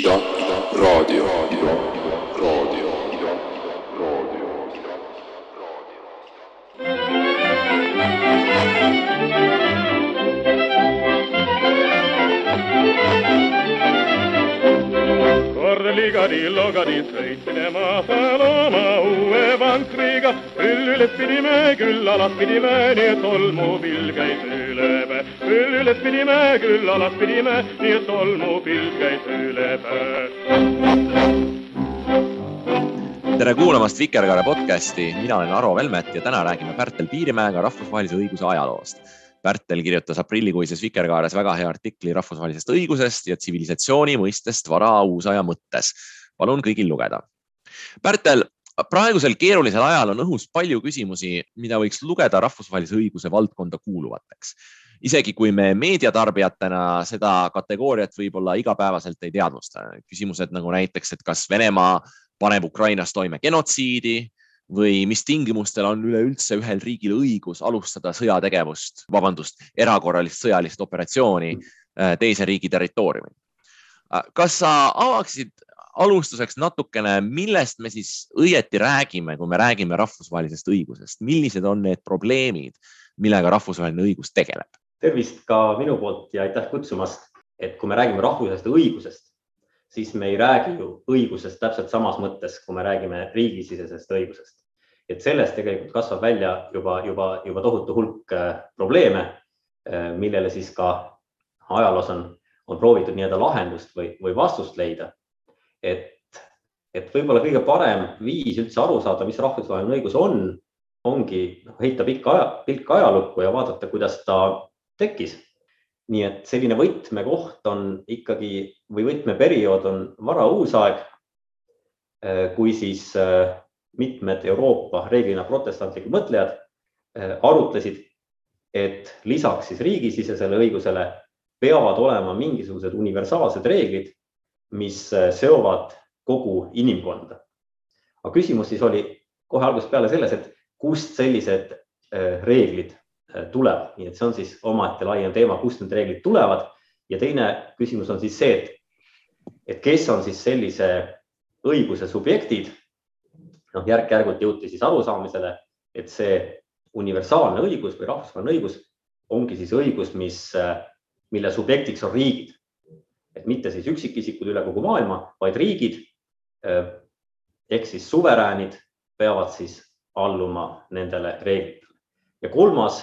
Radio, radio. Kord ligadi, logadi, sõitsime maha looma uue vankriga küll üles pidime, küll alas pidime, nii et tolmupilv käis üle päe. küll üles pidime, küll alas pidime, nii et tolmupilv käis üle päe. tere kuulamast Vikerkaare podcasti, mina olen Arvo Velmet ja täna räägime Pärtel Piirimäega rahvusvahelise õiguse ajaloost. Pärtel kirjutas aprillikuises Vikerkaares väga hea artikli rahvusvahelisest õigusest ja tsivilisatsiooni mõistest vara uusaja mõttes. palun kõigil lugeda. Pärtel, praegusel keerulisel ajal on õhus palju küsimusi, mida võiks lugeda rahvusvahelise õiguse valdkonda kuuluvateks. isegi kui me meediatarbijatena seda kategooriat võib-olla igapäevaselt ei teadvusta. küsimused nagu näiteks, et kas Venemaa paneb Ukrainas toime genotsiidi või mis tingimustel on üleüldse ühel riigil õigus alustada sõjategevust, vabandust, erakorralist sõjalist operatsiooni äh, teise riigi territooriumil. kas sa avaksid alustuseks natukene, millest me siis õieti räägime, kui me räägime rahvusvahelisest õigusest, millised on need probleemid, millega rahvusvaheline õigus tegeleb? tervist ka minu poolt ja aitäh kutsumast, et kui me räägime rahvusvahelisest õigusest, siis me ei räägi ju õigusest täpselt samas mõttes, kui me räägime riigisisesest õigusest. et sellest tegelikult kasvab välja juba, juba, juba tohutu hulk äh, probleeme, äh, millele siis ka ajaloos on, on proovitud nii-öelda lahendust või, või vastust leida. Et, et võib-olla kõige parem viis üldse aru saada, mis rahvusvaheline õigus on, ongi noh, heita pikka aja, pilk ajalukku ja vaadata, kuidas ta tekkis. Nii et selline võtmekoht on ikkagi või võtmeperiood on varauusaeg, kui siis mitmed Euroopa reeglina protestantlikud mõtlejad arutlesid, et lisaks siis riigisisesele õigusele peavad olema mingisugused universaalsed reeglid, mis seovad kogu inimkonda. aga küsimus siis oli kohe algusest peale selles, et kust sellised reeglid tulevad, nii et see on siis omaette laiem teema, kust need reeglid tulevad ja teine küsimus on siis see, et, et kes on siis sellise õiguse subjektid. noh, järk-järgult jõuti siis arusaamisele, et see universaalne õigus või rahvusvaheline õigus ongi siis õigus, mis, mille subjektiks on riigid. Et mitte siis üksikisikud üle kogu maailma, vaid riigid ehk siis suveräänid peavad siis alluma nendele reeglitele. ja kolmas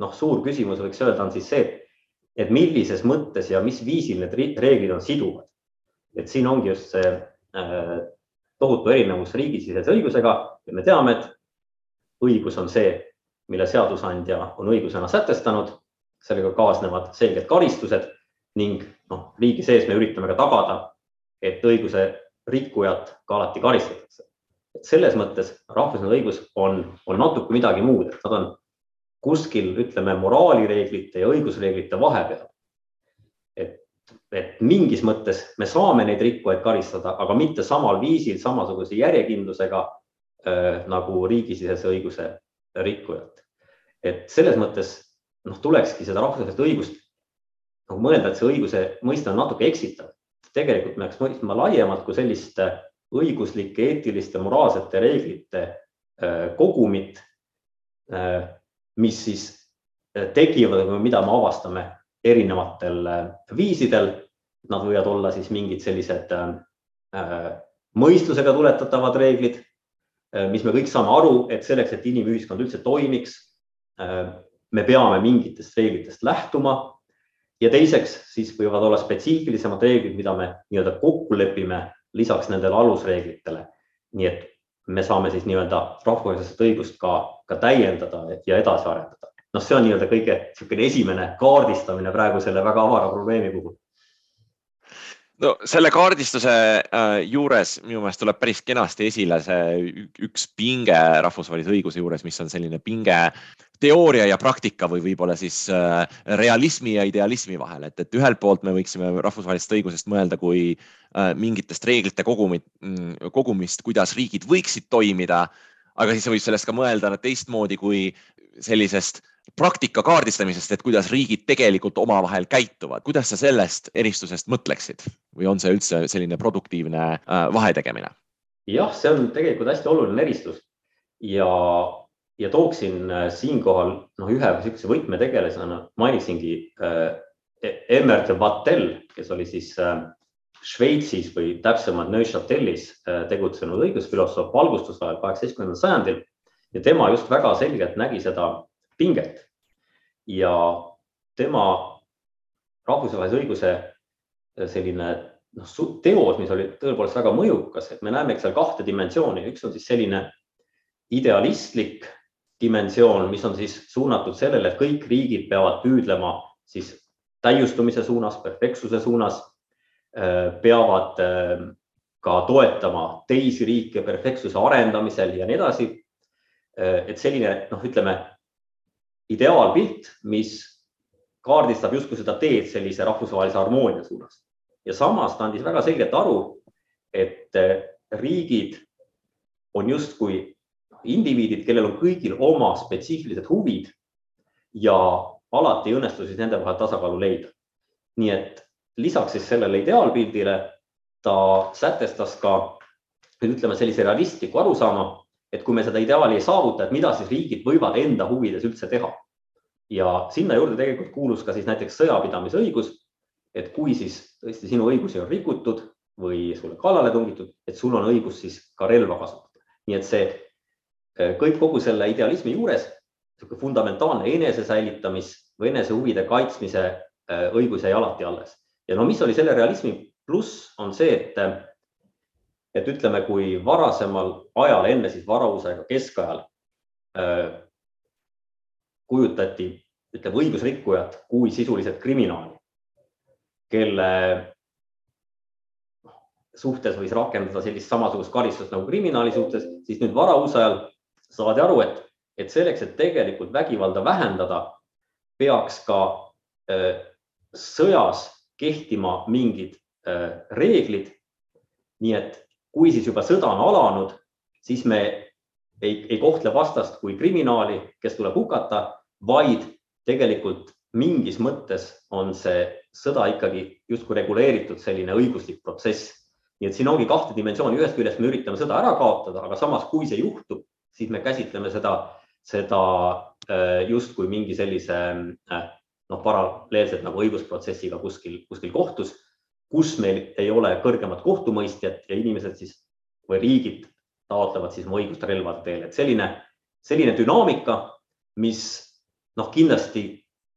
noh, suur küsimus võiks öelda, on siis see, et millises mõttes ja mis viisil need reeglid on siduvad. et siin ongi just see äh, tohutu erinevus riigisisese õigusega ja me teame, et õigus on see, mille seadusandja on õigusena sätestanud, sellega kaasnevad selged karistused ning noh, riigi sees me üritame ka tagada, et õiguse rikkujat ka alati karistatakse. et selles mõttes rahvusvaheline õigus on, on natuke midagi muud, et nad on kuskil ütleme moraalireeglite ja õigusreeglite vahepeal. et, et mingis mõttes me saame neid rikkujaid karistada, aga mitte samal viisil, samasuguse järjekindlusega äh, nagu riigisisese õiguse rikkujat. et selles mõttes noh, tulekski seda rahvusvahelist õigust nagu mõelda, et see õiguse mõiste on natuke eksitav. tegelikult me peaks mõistma laiemalt kui sellist õiguslike, eetiliste, moraalsete reeglite äh, kogumit äh, mis siis tekivad või mida me avastame erinevatel viisidel. Nad võivad olla siis mingid sellised mõistusega tuletatavad reeglid, mis me kõik saame aru, et selleks, et inimühiskond üldse toimiks, me peame mingitest reeglitest lähtuma. Ja teiseks siis võivad olla spetsiifilisemad reeglid, mida me nii-öelda kokku lepime lisaks nendele alusreeglitele. nii et me saame siis nii-öelda rahvusvahelist õigust ka, ka täiendada ja edasi arendada. noh, see on nii-öelda kõige niisugune esimene kaardistamine praegu selle väga avara probleemi puhul no selle kaardistuse äh, juures minu meelest tuleb päris kenasti esile see üks pinge rahvusvahelise õiguse juures, mis on selline pinge teooria ja praktika või võib-olla siis äh, realismi ja idealismi vahel, et, et ühelt poolt me võiksime rahvusvahelisest õigusest mõelda kui äh, mingitest reeglite kogumit, mm, kogumist, kuidas riigid võiksid toimida. aga siis võib sellest ka mõelda teistmoodi kui sellisest praktika kaardistamisest, et kuidas riigid tegelikult omavahel käituvad, kuidas sa sellest eristusest mõtleksid või on see üldse selline produktiivne äh, vahetegemine? jah, see on tegelikult hästi oluline eristus ja, ja tooksin äh, siinkohal noh, ühe niisuguse võtmetegelasena mainiksingi äh, Emmer de Vattel, kes oli siis äh, Šveitsis või täpsemalt Neuchâtelis äh, tegutsenud õigusfilosoof valgustusajal kaheksateistkümnendal sajandil ja tema just väga selgelt nägi seda pinget. ja tema rahvusvahelise õiguse äh, selline noh, teos, mis oli tõepoolest väga mõjukas, et me näeme seal kahte dimensiooni, üks on siis selline idealistlik dimensioon, mis on siis suunatud sellele, et kõik riigid peavad püüdlema siis täiustumise suunas, perfektsuse suunas, äh, peavad äh, ka toetama teisi riike perfektsuse arendamisel ja nii edasi. et selline noh, ütleme ideaalpilt, mis kaardistab justkui seda teed sellise rahvusvahelise harmoonia suunas. ja samas ta andis väga selgelt aru, et eh, riigid on justkui indiviidid, kellel on kõigil oma spetsiifilised huvid ja alati ei õnnestu siis nende vahel tasakaalu leida. nii et lisaks siis sellele ideaalpildile ta sätestas ka ütleme sellise realistliku arusaama, et kui me seda ideaali ei saavuta, et mida siis riigid võivad enda huvides üldse teha. ja sinna juurde tegelikult kuulus ka siis näiteks sõjapidamisõigus. et kui siis tõesti sinu õigusi on rikutud või sulle kallale tungitud, et sul on õigus siis ka relva kasutada. nii et see kõik kogu selle idealismi juures niisugune fundamentaalne enesesäilitamis või enese huvide kaitsmise eh, õigus jäi alati alles. ja no mis oli selle realismi pluss, on see, et et ütleme, kui varasemal ajal, enne siis varausaega keskajal äh, kujutati, ütleme õigusrikkujat kui sisuliselt kriminaali, kelle noh, suhtes võis rakendada sellist samasugust karistust nagu kriminaali suhtes, siis nüüd varausajal saadi aru, et, et selleks, et tegelikult vägivalda vähendada, peaks ka äh, sõjas kehtima mingid äh, reeglid. nii et kui siis juba sõda on alanud, siis me ei, ei kohtle vastast kui kriminaali, kes tuleb hukata, vaid tegelikult mingis mõttes on see sõda ikkagi justkui reguleeritud selline õiguslik protsess. nii et siin ongi kahte dimensiooni, ühest küljest me üritame sõda ära kaotada, aga samas, kui see juhtub, siis me käsitleme seda, seda äh, justkui mingi sellise äh, noh, paralleelselt nagu õigusprotsessiga kuskil, kuskil kohtus kus meil ei ole kõrgemat kohtumõistjat ja inimesed siis või riigid taotlevad siis oma õigust relvade teel, et selline, selline dünaamika, mis noh, kindlasti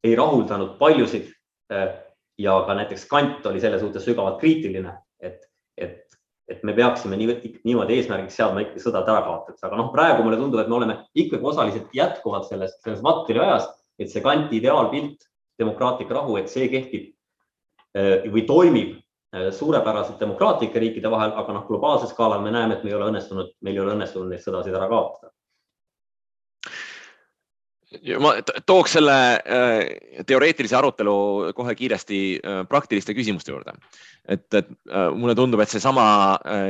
ei rahuldanud paljusid. Äh, ja ka näiteks Kant oli selle suhtes sügavalt kriitiline, et, et, et me peaksime nii, niimoodi eesmärgiks seadma ikkagi sõdade ärakaotamist, aga noh, praegu mulle tundub, et me oleme ikkagi osaliselt jätkuvalt selles, selles Matteri ajas, et see Kanti ideaalpilt, demokraatlik rahu, et see kehtib äh, või toimib Äh, suurepäraselt demokraatlike riikide vahel, aga noh, globaalsel skaalal me näeme, et me ei ole õnnestunud, meil ei ole õnnestunud neid sõdasid ära kaotada. Ma tooks selle äh, teoreetilise arutelu kohe kiiresti äh, praktiliste küsimuste juurde. et, et mulle tundub, et seesama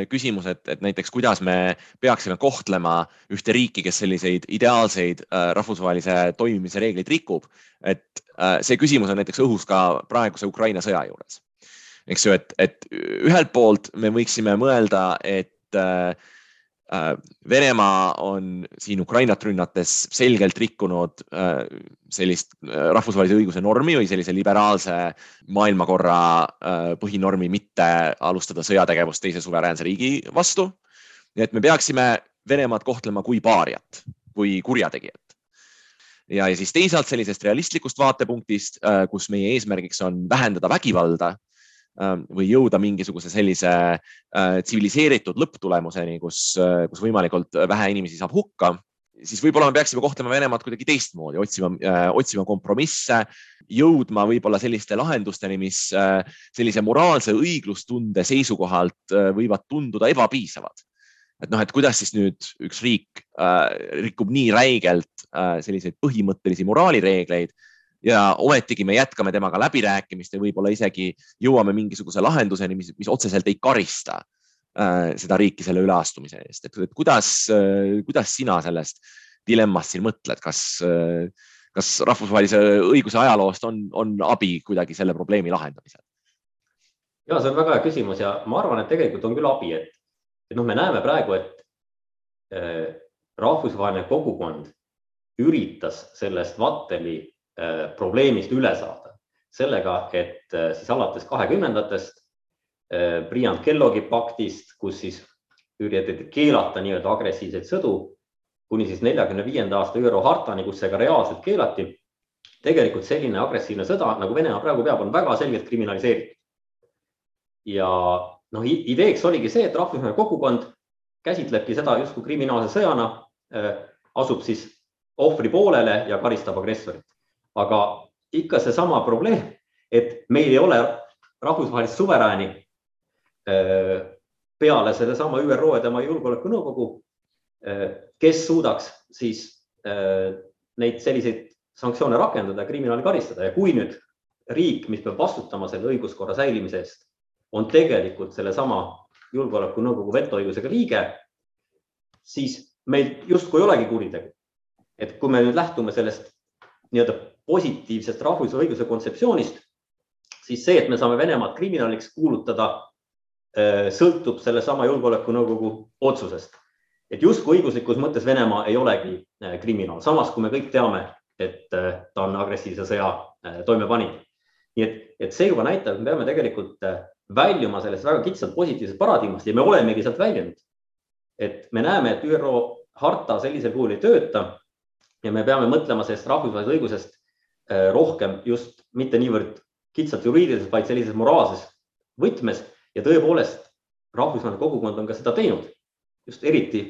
küsimus, et, et näiteks kuidas me peaksime kohtlema ühte riiki, kes selliseid ideaalseid rahvusvahelise toimimise reegleid rikub, et see küsimus on näiteks õhus ka praeguse Ukraina sõja juures eks ju, et, et ühelt poolt me võiksime mõelda, et äh, äh, Venemaa on siin Ukrainat rünnates selgelt rikkunud äh, sellist äh, rahvusvahelise õiguse normi või sellise liberaalse maailmakorra äh, põhinormi mitte alustada sõjategevust teise suveräänse riigi vastu. nii et me peaksime Venemaad kohtlema kui paariat, kui kurjategijat ja, ja siis teisalt sellisest realistlikust vaatepunktist, äh, kus meie eesmärgiks on vähendada vägivalda või jõuda mingisuguse sellise äh, tsiviliseeritud lõpptulemuseni, kus, äh, kus võimalikult vähe inimesi saab hukka, siis võib-olla me peaksime kohtlema Venemaad kuidagi teistmoodi, otsima, äh, otsima kompromisse, jõudma võib-olla selliste lahendusteni, mis sellise moraalse õiglustunde seisukohalt võivad tunduda ebapiisavad. Et noh, et kuidas siis nüüd üks riik äh, rikub nii räigelt äh, selliseid põhimõttelisi moraalireegleid ja ometigi me jätkame temaga läbirääkimist ja võib-olla isegi jõuame mingisuguse lahenduseni, mis, mis otseselt ei karista äh, seda riiki selle üleastumise eest, et kuidas äh,, kuidas sina sellest dilemmast siin mõtled, kas äh,, kas rahvusvahelise õiguse ajaloost on, on abi kuidagi selle probleemi lahendamisel? ja see on väga hea küsimus ja ma arvan, et tegelikult on küll abi, et, et noh, me näeme praegu, et äh, rahvusvaheline kogukond üritas sellest Vatteli probleemist üle saada sellega, et äh, siis alates kahekümnendatest äh, Briand Kelloggi paktist, kus siis üritati keelata nii-öelda agressiivseid sõdu kuni siis neljakümne viienda aasta ÜRO hartani, kus see ka reaalselt keelati. tegelikult selline agressiivne sõda, nagu Venemaa praegu peab, on väga selgelt kriminaliseeritud. ja noh, ideeks oligi see, et rahvusvaheline kogukond käsitlebki seda justkui kriminaalse sõjana, äh, asub siis ohvri poolele ja karistab agressorit. Aga ikka seesama probleem, et meil ei ole rahvusvahelist suverääni peale sellesama ÜRO ja tema julgeolekunõukogu, kes suudaks siis neid selliseid sanktsioone rakendada ja kriminaali karistada ja kui nüüd riik, mis peab vastutama selle õiguskorra säilimise eest, on tegelikult sellesama julgeolekunõukogu vetoõigusega liige, siis meil justkui ei olegi kuritegu. et kui me nüüd lähtume sellest nii-öelda positiivsest rahvusvahelise õiguse kontseptsioonist, siis see, et me saame Venemaad kriminaaliks kuulutada, äh, sõltub sellesama julgeolekunõukogu otsusest. et justkui õiguslikus mõttes Venemaa ei olegi äh, kriminaal, samas kui me kõik teame, et äh, ta on agressiivse sõja toime pannud. nii et, et see juba näitab, et me peame tegelikult väljuma sellest väga kitsalt positiivsest paradigmast ja me olemegi sealt väljunud. et me näeme, et ÜRO harta sellisel kujul ei tööta ja me peame mõtlema sellest rahvusvahelisest õigusest rohkem just mitte niivõrd kitsalt juriidilises, vaid sellises moraalses võtmes. Ja tõepoolest rahvusvaheline kogukond on ka seda teinud, just eriti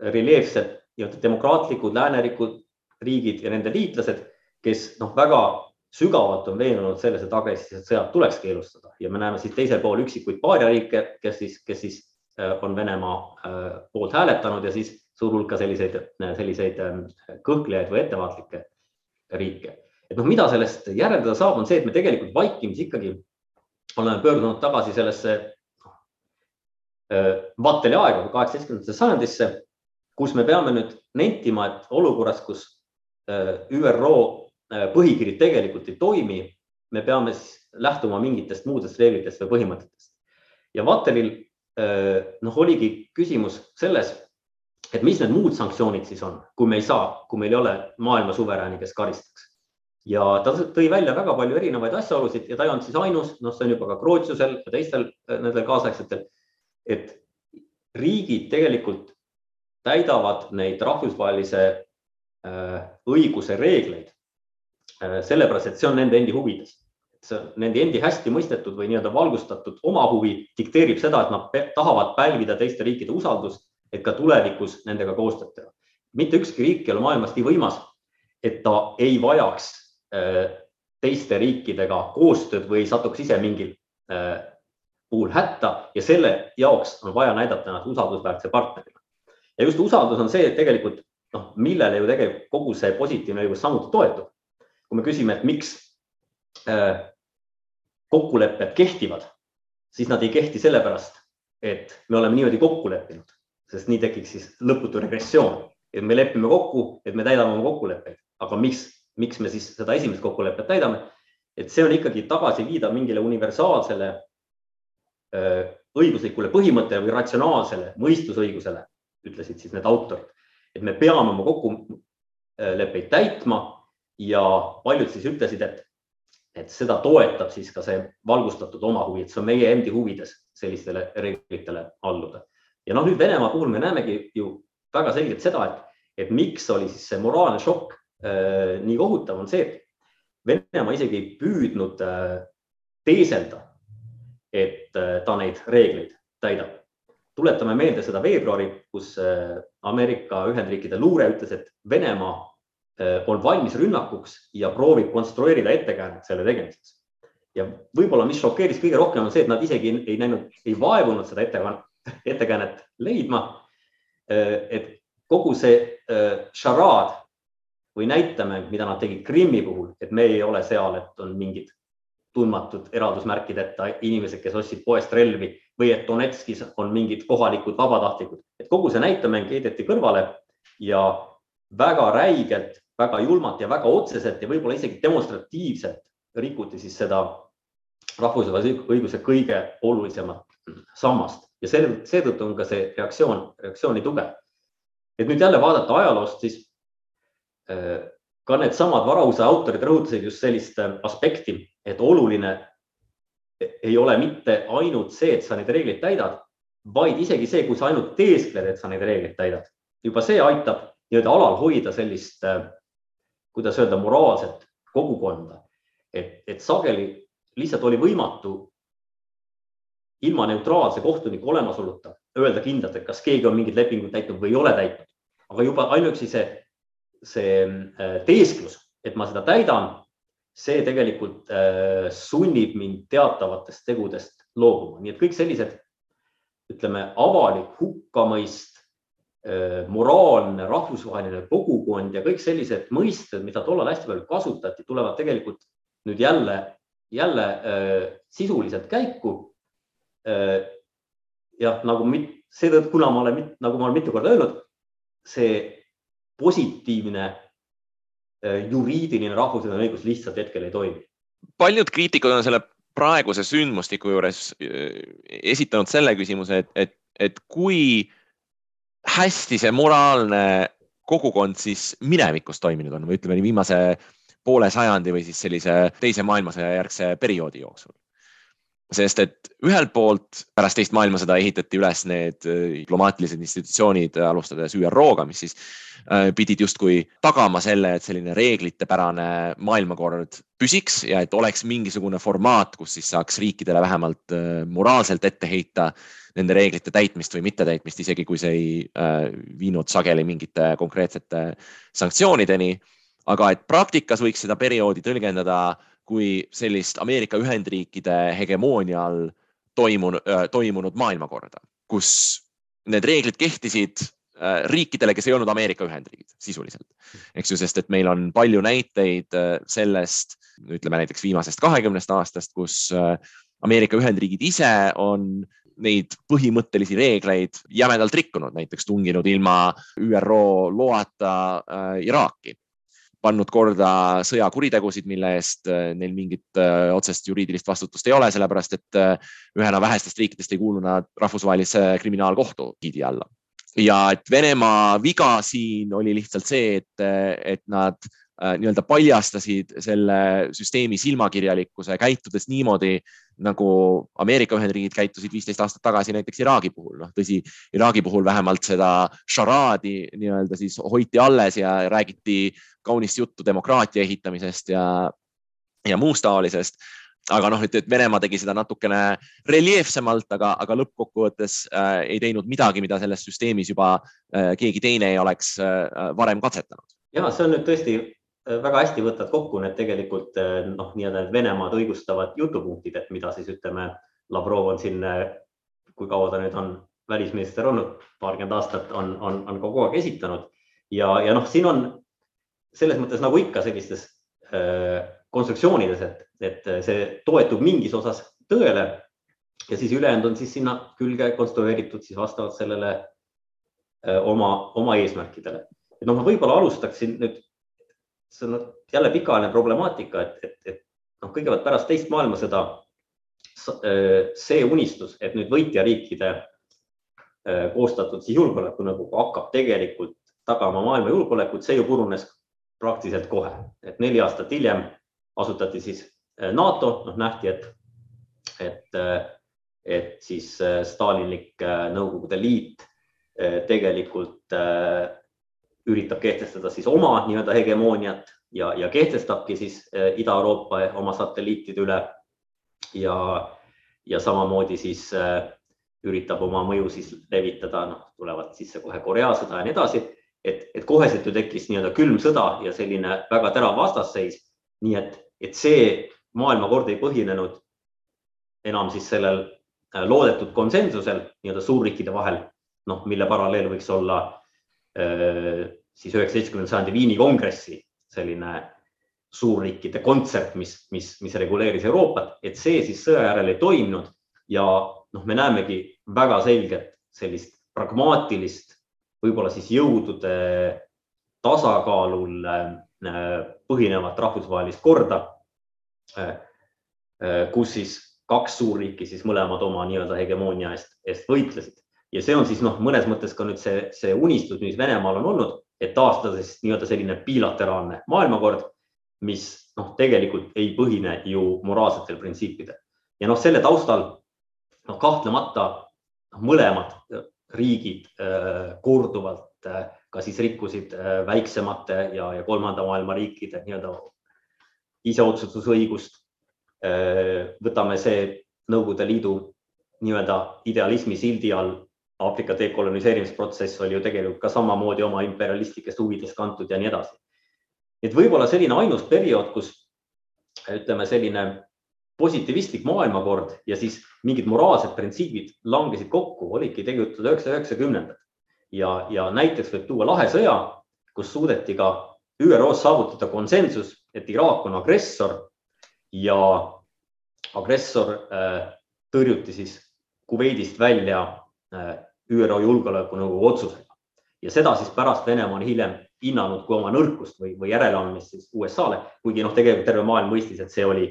reljeefsed nii-öelda demokraatlikud läänerikud riigid ja nende liitlased, kes noh, väga sügavalt on veendunud selles, et agressiivsed sõjad tuleks keelustada ja me näeme siis teisel pool üksikuid paariariike, kes siis, kes siis äh, on Venemaa äh, poolt hääletanud ja siis suur hulk ka selliseid, selliseid kõhklejaid või ettevaatlikke riike. Et noh, mida sellest järeldada saab, on see, et me tegelikult vaikimisi ikkagi oleme pöördunud tagasi sellesse äh, Vatteli aega, kaheksateistkümnendasse sajandisse, kus me peame nüüd nentima, et olukorras, kus ÜRO põhikiri tegelikult ei toimi, me peame siis lähtuma mingitest muudest reeglitest või põhimõtetest. ja Vatteril äh, noh, oligi küsimus selles, et mis need muud sanktsioonid siis on, kui me ei saa, kui meil ei ole maailma suverääni, kes karistaks. Ja ta tõi välja väga palju erinevaid asjaolusid ja ta ei olnud siis ainus, noh, see on juba ka Krootsiusel ja teistel äh, nendel kaasaegsetel, et riigid tegelikult täidavad neid rahvusvahelise õiguse reegleid Äh, sellepärast, et see on nende endi huvides. see on nende endi hästi mõistetud või nii-öelda valgustatud oma huvi dikteerib seda, et nad tahavad pälvida teiste riikide usaldust, et ka tulevikus nendega koostööd teha. mitte ükski riik ei ole maailmas nii võimas, et ta ei vajaks äh, teiste riikidega koostööd või satuks ise mingil äh, puhul hätta ja selle jaoks on vaja näidata ennast usaldusväärse partnerina. ja just usaldus on see, et tegelikult noh, millele ju tegelikult kogu see positiivne õigus samuti toetub. Kui me küsime, et miks äh, kokkulepped kehtivad, siis nad ei kehti sellepärast, et me oleme niimoodi kokku leppinud, sest nii tekiks siis lõputu regressioon, et me lepime kokku, et me täidame oma kokkuleppeid, aga miks, miks me siis seda esimest kokkulepet täidame? et see on ikkagi tagasiviidav mingile universaalsele õiguslikule põhimõttele või ratsionaalsele mõistusõigusele, ütlesid siis need autorid, et me peame oma kokkuleppeid täitma ja paljud siis ütlesid, et, et seda toetab siis ka see valgustatud omahuvi, et see on meie endi huvides sellistele reeglitele alluda. ja noh, nüüd Venemaa puhul me näemegi ju väga selgelt seda, et, et miks oli siis see moraalne šokk nii kohutav, on see, et Venemaa isegi ei püüdnud äh, teeselda, et äh, ta neid reegleid täidab. tuletame meelde seda veebruari, kus äh, Ameerika Ühendriikide luure ütles, et Venemaa Äh, on valmis rünnakuks ja proovib konstrueerida ettekäänet selle tegemiseks. ja võib-olla, mis šokeeris kõige rohkem, on see, et nad isegi ei näinud, ei vaevunud seda ettekäänet, ettekäänet leidma. Äh, et kogu see äh, šaraad või näitamäng, mida nad tegid Krimmi puhul, et me ei ole seal, et on mingid tundmatud eraldusmärkideta inimesed, kes ostsid poest relvi või et Donetskis on mingid kohalikud vabatahtlikud, et kogu see näitemäng heideti kõrvale ja väga räigelt väga julmalt ja väga otseselt ja võib-olla isegi demonstratiivselt rikuti siis seda rahvusvahelise õiguse kõige olulisemat sammast ja seetõttu on ka see reaktsioon, reaktsiooni tugev. et nüüd jälle vaadata ajaloost, siis ka needsamad Varause autorid rõhutasid just sellist äh, aspekti, et oluline ei ole mitte ainult see, et sa neid reegleid täidad, vaid isegi see, kui sa ainult teeskled, et sa neid reegleid täidad. juba see aitab nii-öelda alal hoida sellist, äh, kuidas öelda, moraalset kogukonda. et, et sageli lihtsalt oli võimatu ilma neutraalse kohtuniku olemasoluta öelda kindlalt, et kas keegi on mingit lepingut täitnud või ei ole täitnud. aga juba ainuüksi see, see äh, teesklus, et ma seda täidan, see tegelikult äh, sunnib mind teatavatest tegudest loobuma, nii et kõik sellised, ütleme, avalik hukkamõist, äh, moraalne, rahvusvaheline kogukond ja kõik sellised mõisted, mida tollal hästi palju kasutati, tulevad tegelikult nüüd jälle, jälle sisuliselt käiku. Jah, nagu seetõttu, kuna ma olen, nagu ma olen mitu korda öelnud, see positiivne äh, juriidiline rahvusvaheline õigus lihtsalt hetkel ei toimi. paljud kriitikud on selle praeguse sündmustiku juures äh, esitanud selle küsimuse, et, et, et kui hästi see moraalne kogukond siis minevikus toiminud on või ütleme nii viimase poole sajandi või siis sellise teise maailmasõja järgse perioodi jooksul sest et ühelt poolt pärast teist maailmasõda ehitati üles need äh, diplomaatilised institutsioonid, alustades ÜRO-ga, mis siis äh, pidid justkui tagama selle, et selline reeglitepärane maailmakord püsiks ja et oleks mingisugune formaat, kus siis saaks riikidele vähemalt äh, moraalselt ette heita nende reeglite täitmist või mittetäitmist, isegi kui see ei viinud sageli mingite konkreetsete sanktsioonideni. aga et praktikas võiks seda perioodi tõlgendada kui sellist Ameerika Ühendriikide hegemoonia all toimunud, toimunud maailmakorda, kus need reeglid kehtisid riikidele, kes ei olnud Ameerika Ühendriigid sisuliselt, eks ju, sest et meil on palju näiteid sellest, ütleme näiteks viimasest kahekümnest aastast, kus Ameerika Ühendriigid ise on neid põhimõttelisi reegleid jämedalt rikkunud, näiteks tunginud ilma ÜRO loata äh, Iraaki pannud korda sõjakuritegusid, mille eest äh, neil mingit äh, otsest juriidilist vastutust ei ole, sellepärast et äh, ühena vähestest riikidest ei kuulu nad rahvusvahelise kriminaalkohtu giidi alla. ja et Venemaa viga siin oli lihtsalt see, et, et nad nii-öelda paljastasid selle süsteemi silmakirjalikkuse, käitudes niimoodi, nagu Ameerika Ühendriigid käitusid viisteist aastat tagasi näiteks Iraagi puhul, noh tõsi, Iraagi puhul vähemalt seda šaraadi nii-öelda siis hoiti alles ja räägiti kaunist juttu demokraatia ehitamisest ja, ja muust taolisest. aga noh, et, et Venemaa tegi seda natukene reljeefsemalt, aga, aga lõppkokkuvõttes äh, ei teinud midagi, mida selles süsteemis juba äh, keegi teine ei oleks äh, varem katsetanud. ja see on nüüd tõesti väga hästi võtad kokku need tegelikult eh, noh, nii-öelda Venemaad õigustavad jutupunktid, et mida siis ütleme, Lavrov on siin, eh, kui kaua ta nüüd on välisminister olnud, paarkümmend aastat on, on, on kogu aeg esitanud ja, ja noh, siin on selles mõttes nagu ikka sellistes äh, konstruktsioonides, et, et see toetub mingis osas tõele ja siis ülejäänud on siis sinna külge konstrueeritud siis vastavalt sellele äh, oma, oma eesmärkidele. et noh, ma võib-olla alustaksin nüüd see on jälle pikaajaline problemaatika, et, et, et noh, kõigepealt pärast teist maailmasõda äh, see unistus, et nüüd võitjariikide äh, koostatud siis julgeolekunõukogu hakkab tegelikult tagama maailma julgeolekut, see ju purunes praktiliselt kohe, et neli aastat hiljem asutati siis äh, NATO, noh nähti, et, et, et siis stalinlik Nõukogude Liit tegelikult üritab kehtestada siis oma nii-öelda hegemooniat ja, ja kehtestabki siis eh, Ida-Euroopa oma satelliitide üle. ja, ja samamoodi siis äh, üritab oma mõju siis levitada, noh, tulevad sisse kohe Korea sõda ja nii edasi, et, et koheselt ju tekkis nii-öelda külm sõda ja selline väga terav vastasseis. nii et, et see maailmakord ei põhinenud enam siis sellel eh, loodetud konsensusel nii-öelda suurriikide vahel, noh, mille paralleel võiks olla siis üheksateistkümnenda sajandi Viini kongressi selline suurriikide kontsert, mis, mis, mis reguleeris Euroopat, et see siis sõja järel ei toiminud. Ja noh, me näemegi väga selget sellist pragmaatilist, võib-olla siis jõudude tasakaalul põhinevat rahvusvahelist korda, kus siis kaks suurriiki siis mõlemad oma nii-öelda hegemoonia eest, eest võitlesid ja see on siis noh, mõnes mõttes ka nüüd see, see unistus, mis Venemaal on olnud, et taastada siis nii-öelda selline bilateraalne maailmakord, mis noh, tegelikult ei põhine ju moraalsetel printsiipidel ja noh, selle taustal noh, kahtlemata noh, mõlemad riigid äh, korduvalt äh, ka siis rikkusid äh, väiksemate ja, ja kolmanda maailma riikide nii-öelda iseotsustusõigust äh,. võtame see Nõukogude Liidu nii-öelda idealismi sildi all Aafrika dekoloniseerimisprotsess oli ju tegelikult ka samamoodi oma imperialistlikest huvidest kantud ja nii edasi. et võib-olla selline ainus periood, kus ütleme, selline positiivistlik maailmakord ja siis mingid moraalsed printsiibid langesid kokku, olidki tegelikult tuhat üheksasada üheksakümnendad ja, ja näiteks võib tuua Lahe sõja, kus suudeti ka ÜRO-s saavutada konsensus, et Iraak on agressor ja agressor äh, tõrjuti siis Kuveidist välja äh, ÜRO Julgeolekunõukogu otsusega ja seda siis pärast Venemaa on hiljem hinnanud kui oma nõrkust või, või järeleandmist siis USA-le, kuigi noh, tegelikult terve maailm mõistis, et see oli,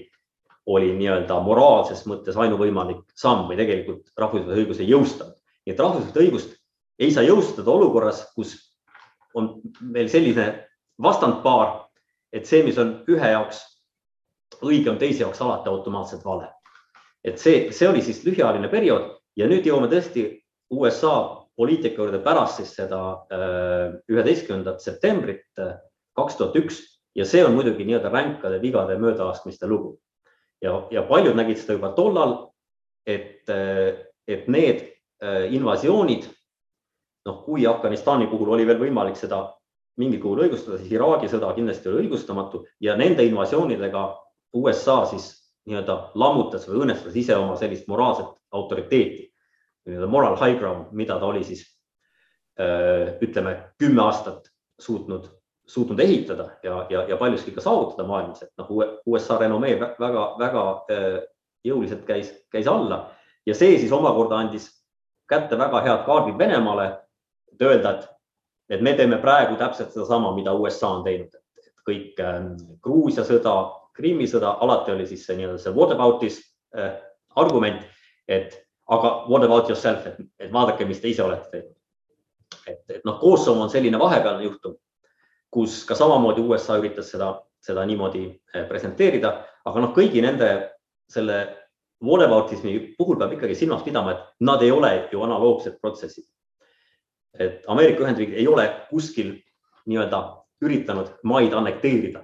oli nii-öelda moraalses mõttes ainuvõimalik samm või tegelikult rahvusvahelise õiguse jõustamine. nii et rahvusvahelist õigust ei saa jõustada olukorras, kus on meil selline vastandpaar, et see, mis on ühe jaoks õige, on teise jaoks alati automaatselt vale. et see, see oli siis lühiajaline periood ja nüüd jõuame tõesti USA poliitika juurde pärast siis seda äh, üheteistkümnendat septembrit äh, kaks tuhat üks ja see on muidugi nii-öelda ränkade vigade möödalaskmiste lugu. ja, ja paljud nägid seda juba tollal, et, äh, et need invasioonid, noh, kui Afganistani puhul oli veel võimalik seda mingil kujul õigustada, siis Iraagi sõda kindlasti oli õigustamatu ja nende invasioonidega USA siis nii-öelda lammutas või õõnestas ise oma sellist moraalset autoriteeti nii-öelda moral high ground, mida ta oli siis ütleme kümme aastat suutnud, suutnud ehitada ja, ja, ja paljuski ka saavutada maailmas, et noh, USA renomee väga-väga jõuliselt käis, käis alla. Ja see siis omakorda andis kätte väga head kaardid Venemaale, et öelda, et, et me teeme praegu täpselt sedasama, mida USA on teinud, et kõik Gruusia sõda, Krimmi sõda, alati oli siis see nii-öelda see whataboutis äh, argument, et aga what about yourself, et, et vaadake, mis te ise olete teinud. et, et noh, Kosovo on selline vahepealne juhtum, kus ka samamoodi USA üritas seda, seda niimoodi eh, presenteerida, aga noh, kõigi nende selle whataboutismi puhul peab ikkagi silmas pidama, et nad ei ole ju analoogsed protsessid. et Ameerika Ühendriigid ei ole kuskil nii-öelda üritanud maid annekteerida,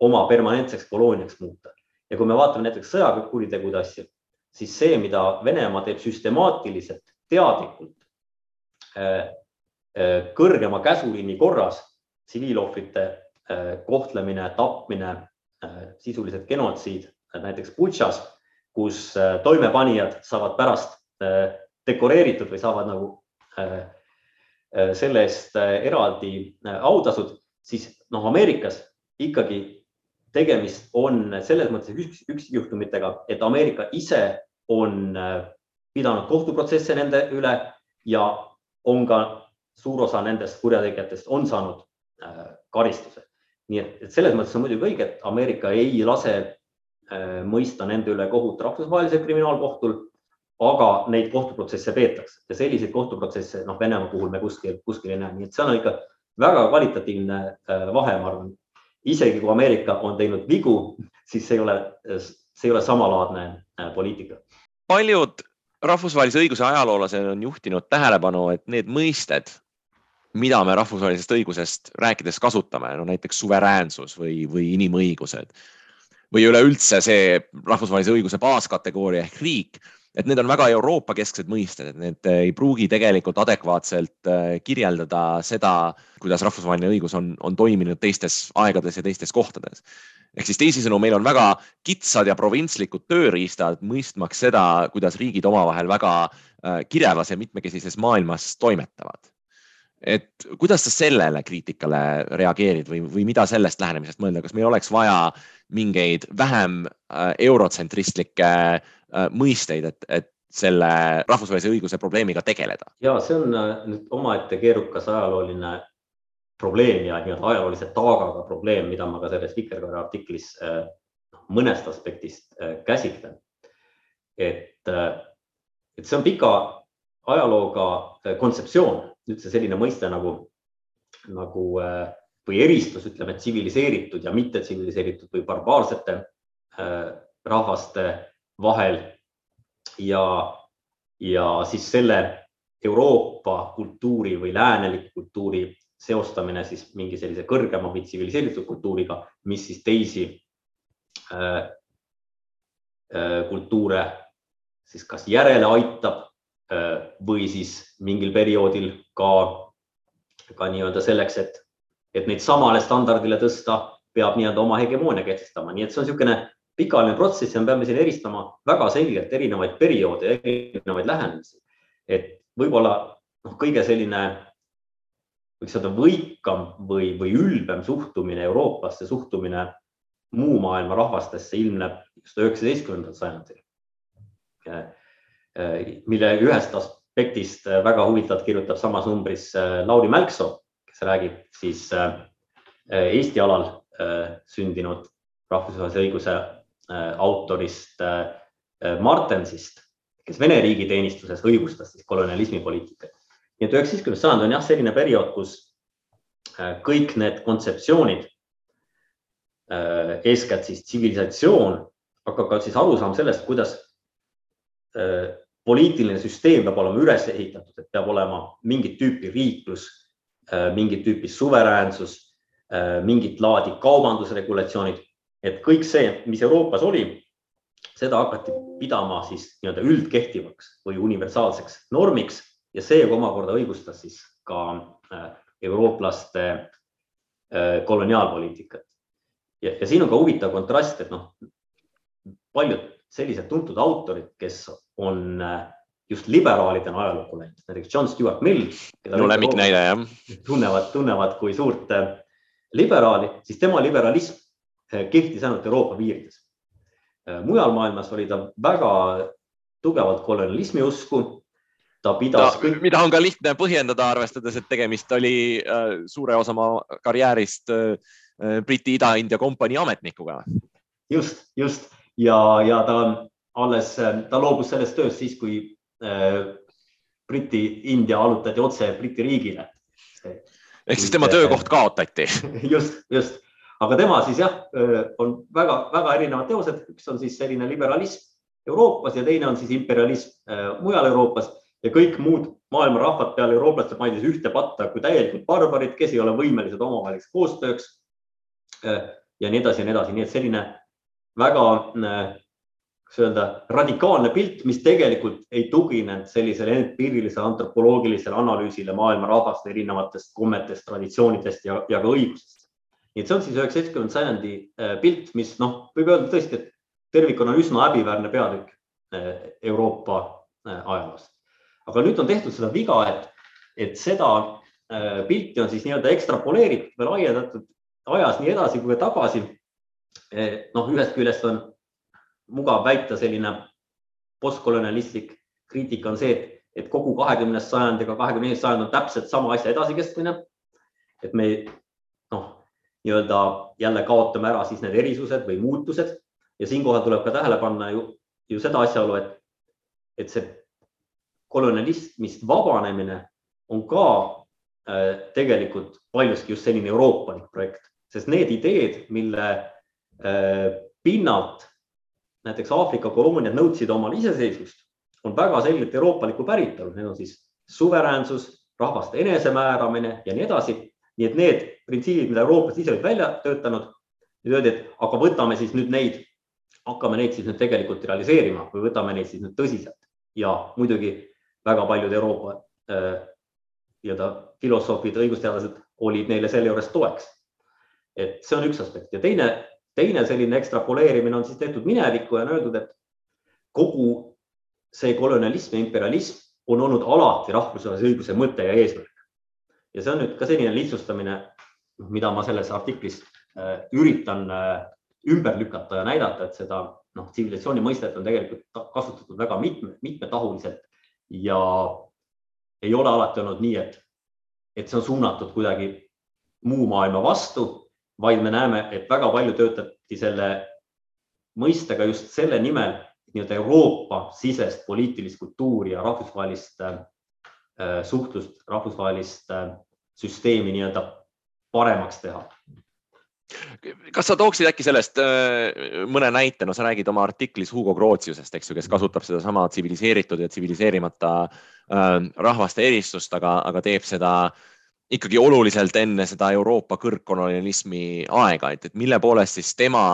oma permanentseks kolooniaks muuta ja kui me vaatame näiteks sõjakuritegude asju, siis see, mida Venemaa teeb süstemaatiliselt, teadlikult, äh, äh, kõrgema käsuliini korras, tsiviilohvrite äh, kohtlemine, tapmine, sisuliselt genotsiid, näiteks Butšas, kus toimepanijad saavad pärast dekoreeritud või saavad nagu selle eest eraldi autasud, siis noh, Ameerikas ikkagi tegemist on selles mõttes üks, üksikjuhtumitega, et Ameerika ise on äh, pidanud kohtuprotsesse nende üle ja on ka suur osa nendest kurjategijatest on saanud äh, karistuse. nii et, et selles mõttes on muidugi õige, et Ameerika ei lase äh, mõista nende üle kohut rahvusvahelisel kriminaalkohtul, aga neid kohtuprotsesse peetakse ja selliseid kohtuprotsesse, noh, Venemaa puhul me kuskil, kuskil ei näe, nii et see on ikka väga kvalitatiivne vahe, ma arvan, isegi kui Ameerika on teinud vigu, siis see ei ole, see ei ole samalaadne äh, poliitika. paljud rahvusvahelise õiguse ajaloolased on juhtinud tähelepanu, et need mõisted, mida me rahvusvahelisest õigusest rääkides kasutame, no näiteks suveräänsus või, või inimõigused või üleüldse see rahvusvahelise õiguse baaskategooria ehk riik et need on väga Euroopa kesksed mõisted, et need ei pruugi tegelikult adekvaatselt äh, kirjeldada seda, kuidas rahvusvaheline õigus on, on toiminud teistes aegades ja teistes kohtades. ehk siis teisisõnu, meil on väga kitsad ja provintslikud tööriistad mõistmaks seda, kuidas riigid omavahel väga äh, kirevas ja mitmekesises maailmas toimetavad et kuidas sa sellele kriitikale reageerid või, või mida sellest lähenemisest mõelda, kas meil oleks vaja mingeid vähem äh, eurotsentristlikke äh, mõisteid, et, et selle rahvusvahelise õiguse probleemiga tegeleda? ja see on äh, nüüd omaette keerukas ajalooline probleem ja nii-öelda ajaloolise taagaga probleem, mida ma ka selles Vikerkaare artiklis äh, mõnest aspektist äh, käsitlen. et, et see on pika ajalooga kontseptsioon, üldse selline mõiste nagu, nagu või eristus, ütleme, tsiviliseeritud ja mittetsiviliseeritud või barbaarsete rahvaste vahel. Ja, ja siis selle Euroopa kultuuri või lääneliku kultuuri seostamine siis mingi sellise kõrgema või tsiviliseeritud kultuuriga, mis siis teisi äh, äh, kultuure siis kas järele aitab äh, või siis mingil perioodil ka, ka nii-öelda selleks, et, et neid samale standardile tõsta, peab nii-öelda oma hegemoonia kehtestama, nii et see on niisugune pikaajaline protsess ja me peame siin eristama väga selgelt erinevaid perioode, erinevaid lähenemisi. et võib-olla noh, kõige selline võiks öelda võikam või, või ülbem suhtumine Euroopasse, suhtumine muu maailma rahvastesse ilmneb just üheksateistkümnendal sajandil. mille ühest aspektist väga huvitavalt kirjutab samas numbris äh, Lauri Mälksoo, kes räägib siis äh, Eesti alal äh, sündinud rahvusvahelise õiguse autorist Martensist, kes Vene riigiteenistuses õigustas siis kolonialismipoliitikat nii et üheksateistkümnes sajand on jah, selline periood, kus äh, kõik need kontseptsioonid, äh, eeskätt siis tsivilisatsioon, aga ka siis arusaam sellest, kuidas äh, poliitiline süsteem peab olema üles ehitatud, et peab olema mingit tüüpi riiklus, mingit tüüpi suveräänsus, mingit laadi kaubandusregulatsioonid, et kõik see, mis Euroopas oli, seda hakati pidama siis nii-öelda üldkehtivaks või universaalseks normiks ja see omakorda õigustas siis ka äh, eurooplaste äh, koloniaalpoliitikat. ja, ja siin on ka huvitav kontrast, et noh, paljud sellised tuntud autorid, kes on äh, just liberaalidena ajalukku läinud, näiteks John Stuart Mill. minu lemmiknäide jah. tunnevad, tunnevad kui suurt liberaali, siis tema liberalism kehtis ainult Euroopa piirides. mujal maailmas oli ta väga tugevalt kolonialismi usku ta pidas no,. mida on ka lihtne põhjendada, arvestades, et tegemist oli äh, suure osa oma karjäärist Briti Ida-India kompanii ametnikuga. just, just ja, ja ta alles, ta loobus sellest tööst siis, kui Briti India allutati otse Briti riigile. ehk siis tema töökoht kaotati. just, just, aga tema siis jah, on väga-väga erinevad teosed, üks on siis selline liberalism Euroopas ja teine on siis imperialism mujal Euroopas ja kõik muud maailma rahvad peale eurooplaste pandi ühte patta kui täielikult barbarid, kes ei ole võimelised omavaheliseks koostööks. Ja nii edasi ja nii edasi, nii et selline väga, kuidas öelda, radikaalne pilt, mis tegelikult ei tuginenud sellisele empiirilisele antropoloogilisele analüüsile maailma rahvaste erinevatest kommetest, traditsioonidest ja, ja ka õigusest. Nii et see on siis üheksateistkümnenda sajandi äh, pilt, mis noh, võib öelda tõesti, et tervikuna üsna häbiväärne peatükk Euroopa ajaloost aga nüüd on tehtud seda viga, et, et seda äh, pilti on siis nii-öelda ekstrapoleeritud või laiendatud ajas nii edasi kui ka tagasi. noh, ühest küljest on mugav väita, selline postkolonialistlik kriitika on see, et, et kogu kahekümnes sajand ega kahekümne esimene sajand on täpselt sama asja edasikestmine. et me nii-öelda jälle kaotame ära siis need erisused või muutused. Ja siinkohal tuleb ka tähele panna ju, ju seda asjaolu, et, et see kolonialismist vabanemine on ka äh, tegelikult paljuski just selline euroopalik projekt, sest need ideed, mille äh, pinnalt näiteks Aafrika kolooniad nõudsid omal iseseisvust, on väga selgelt euroopalikku päritolu, need on siis suveräänsus, rahvaste enesemääramine ja nii edasi. Nii et need printsiibid, mida eurooplased ise olid välja töötanud, nüüd öeldi, et aga võtame siis nüüd neid, hakkame neid siis nüüd tegelikult realiseerima või võtame neid siis nüüd tõsiselt ja muidugi väga paljud Euroopa äh, nii-öelda filosoofid, õigusteadlased olid neile selle juures toeks. et see on üks aspekt ja teine, teine selline ekstrapoleerimine on siis tehtud minevikku ja on öeldud, et kogu see kolonialism ja imperialism on olnud alati rahvusvahelise õiguse mõte ja eesmärk. Ja see on nüüd ka selline lihtsustamine, mida ma selles artiklis äh, üritan äh, ümber lükata ja näidata, et seda noh, tsivilisatsiooni mõistet on tegelikult kasutatud väga mitme, mitmetahuliselt. Ja ei ole alati olnud nii, et, et see on suunatud kuidagi muu maailma vastu, vaid me näeme, et väga palju töötati selle mõistega just selle nimel, nii-öelda Euroopa sisest poliitilist kultuuri ja rahvusvahelist äh, suhtlust, rahvusvahelist äh, süsteemi nii-öelda paremaks teha. Kas sa tooksid äkki sellest äh, mõne näite, no sa räägid oma artiklis Hugo Grotiusest, eks ju, kes kasutab sedasama tsiviliseeritud ja tsiviliseerimata äh, rahvaste eristust, aga, aga teeb seda ikkagi oluliselt enne seda Euroopa kõrgkolonialismi aega, et, et mille poolest siis tema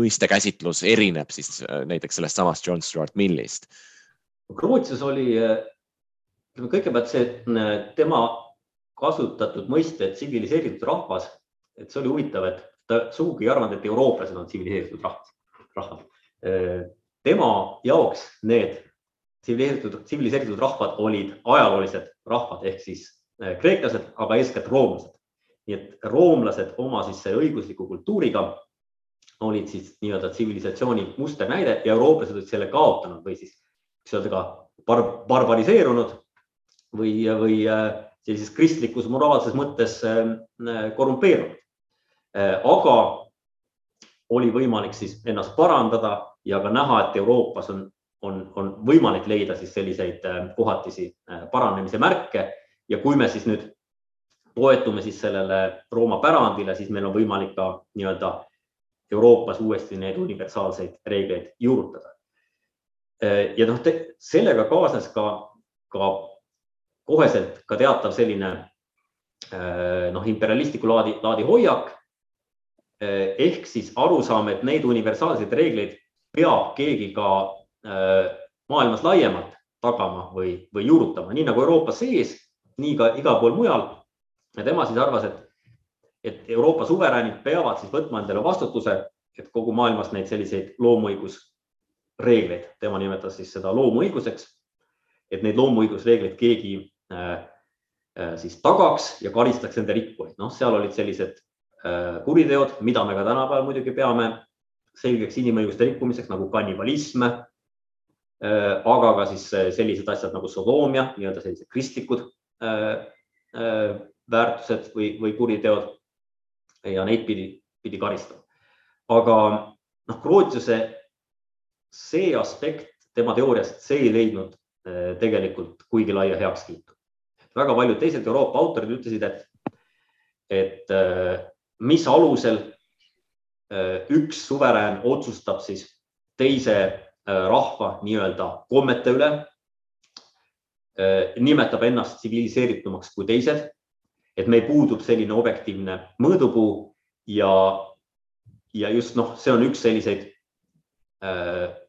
mõistekäsitlus erineb siis äh, näiteks sellest samast John Stuart Millist? Grotius oli, ütleme kõigepealt see, tema kasutatud mõiste tsiviliseeritud rahvas et see oli huvitav, et ta sugugi ei arvanud, et eurooplased on tsiviliseeritud rahvas, rahvad. tema jaoks need tsiviliseeritud, tsiviliseeritud rahvad olid ajaloolised rahvad ehk siis kreeklased, aga eeskätt roomlased. nii et roomlased oma siis selle õigusliku kultuuriga olid siis nii-öelda tsivilisatsiooni musternäide ja eurooplased olid selle kaotanud või siis, eks öelda ka bar barbariseerunud või, või sellises kristlikus moraalses mõttes korrumpeerunud. Äh, aga oli võimalik siis ennast parandada ja ka näha, et Euroopas on, on, on võimalik leida siis selliseid äh, kohatisi äh, paranemise märke ja kui me siis nüüd toetume siis sellele Rooma pärandile, siis meil on võimalik ka nii-öelda Euroopas uuesti neid universaalseid reegleid juurutada. ja noh, sellega kaasnes ka, ka koheselt ka teatav selline noh, imperialistliku laadi, laadi hoiak Eh, ehk siis arusaam, et neid universaalseid reegleid peab keegi ka eh, maailmas laiemalt tagama või, või juurutama, nii nagu Euroopa sees, nii ka igal pool mujal. ja tema siis arvas, et, et Euroopa suveräänid peavad siis võtma endale vastutuse, et kogu maailmas neid selliseid loomuõigusreegleid, tema nimetas siis seda loomuõiguseks, et neid loomuõigusreegleid keegi äh, siis tagaks ja karistaks nende rikkujaid. noh, seal olid sellised Äh, kuriteod, mida me ka tänapäeval muidugi peame selgeks inimõiguste rikkumiseks nagu kannibalism. Äh, aga ka siis äh, sellised asjad nagu sodoomia, nii-öelda sellised kristlikud väärtused või, või kuriteod. ja neid pidi, pidi karistama. aga noh, Grotiuse see aspekt tema teooriast, see ei leidnud tegelikult kuigi laia heakskiitu. Väga paljud teised Euroopa autorid ütlesid, et, et mis alusel äh, üks suverään otsustab siis teise äh, rahva nii-öelda kommete üle, äh, nimetab ennast tsiviliseeritumaks kui teised, et meil puudub selline objektiivne mõõdupuu ja, ja just noh, see on üks selliseid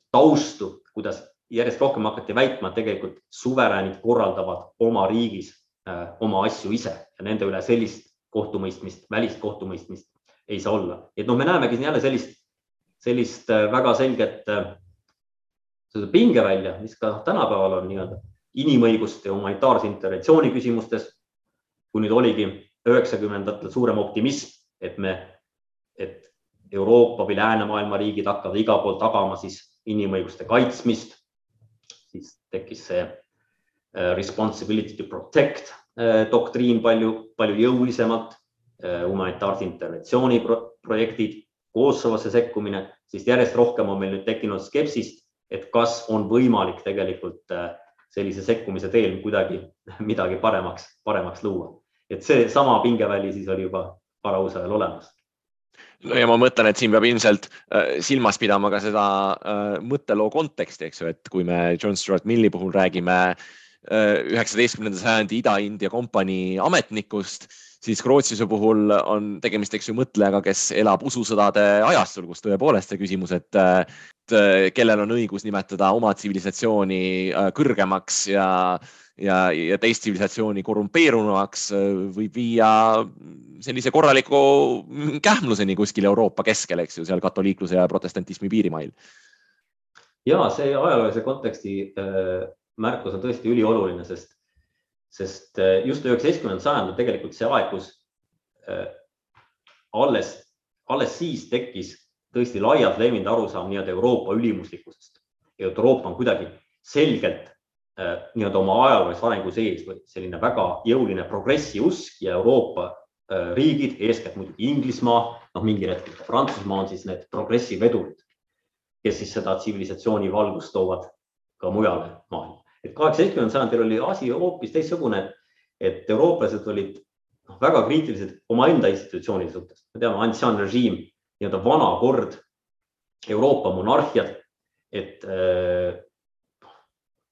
taustu, kuidas järjest rohkem hakati väitma, et tegelikult suveräänid korraldavad oma riigis oma asju ise ja nende üle sellist kohtumõistmist, välist kohtumõistmist ei saa olla. et noh, me näemegi siin jälle sellist, sellist äh, väga selget äh, pingevälja, mis ka tänapäeval on nii-öelda inimõiguste ja humanitaarse interventsiooni küsimustes. kui nüüd oligi üheksakümnendatel suurem optimism, et me, et Euroopa või läänemaailma riigid hakkavad igal pool tagama siis inimõiguste kaitsmist, siis tekkis see äh, responsibility to protect Äh, doktriin palju, palju jõulisemalt, äh, humanitaarse interventsiooni projektid, Kosovosse sekkumine, siis järjest rohkem on meil nüüd tekkinud skepsist, et kas on võimalik tegelikult äh, sellise sekkumise teel kuidagi midagi paremaks, paremaks luua. et seesama pingeväli siis oli juba varausajal olemas no ja ma mõtlen, et siin peab ilmselt silmas pidama ka seda mõtteloo konteksti, eks ju, et kui me John Stuart Milli puhul räägime üheksateistkümnenda sajandi Ida-India kompanii ametnikust, siis Rootsise puhul on tegemist, eks ju, mõtlejaga, kes elab ususõdade ajastul, kus tõepoolest see küsimus, et kellel on õigus nimetada oma tsivilisatsiooni äh, kõrgemaks ja, ja, ja teist tsivilisatsiooni korrumpeerunumaks, äh, võib viia sellise korraliku kähmluseni kuskil Euroopa keskel, eks ju, seal katoliikluse ja protestantismi piirimail. ja see ajaloolise konteksti äh, märkus on tõesti ülioluline, sest, sest äh, just üheksateistkümnendal sajandil tegelikult see aeg, kus äh, alles, alles siis tekkis tõesti laialt levinud arusaam nii-öelda Euroopa ülimuslikkusest. Euroopa on kuidagi selgelt äh, nii-öelda oma ajaloolise arengu sees või selline väga jõuline progressi usk ja Euroopa riigid, eeskätt muidugi Inglismaa, noh, mingil hetkel ka Prantsusmaa on siis need progressivedurid, kes siis seda tsivilisatsiooni valgust toovad ka mujale maailma. Et kaheksateistkümnendal sajandil oli asi hoopis teistsugune, et eurooplased olid noh, väga kriitilised omaenda institutsioonide suhtes. me teame, ancien režiim, nii-öelda vana kord, Euroopa monarhiad, et äh,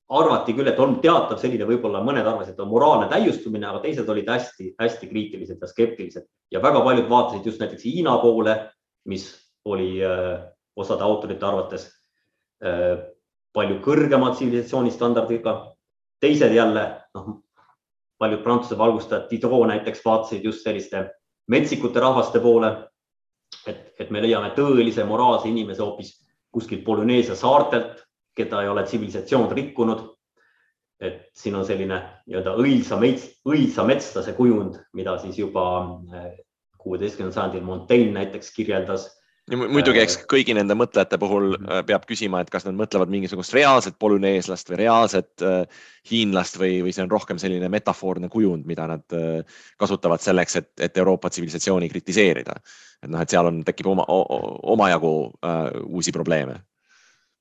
arvati küll, et on teatav selline, võib-olla mõned arvasid, et on moraalne täiustumine, aga teised olid hästi-hästi kriitilised ja skeptilised ja väga paljud vaatasid just näiteks Hiina poole, mis oli äh, osade autorite arvates äh, palju kõrgema tsivilisatsioonistandardiga. teised jälle, noh, paljud Prantsuse valgustajad, Diderot näiteks vaatasid just selliste metsikute rahvaste poole. et, et me leiame tõelise moraalse inimese hoopis kuskilt Polüneesia saartelt, keda ei ole tsivilisatsioon rikkunud. et siin on selline nii-öelda õilsa mets, õilsa metslase kujund, mida siis juba äh, kuueteistkümnendal sajandil Montaigne näiteks kirjeldas muidugi, eks kõigi nende mõtlejate puhul Mhm. äh, peab küsima, et kas nad mõtlevad mingisugust reaalset polüneeslast või reaalset äh, hiinlast või, või see on rohkem selline metafoorne kujund, mida nad äh, kasutavad selleks, et, et Euroopa tsivilisatsiooni kritiseerida. et noh, et seal on, tekib oma, omajagu äh, uusi probleeme.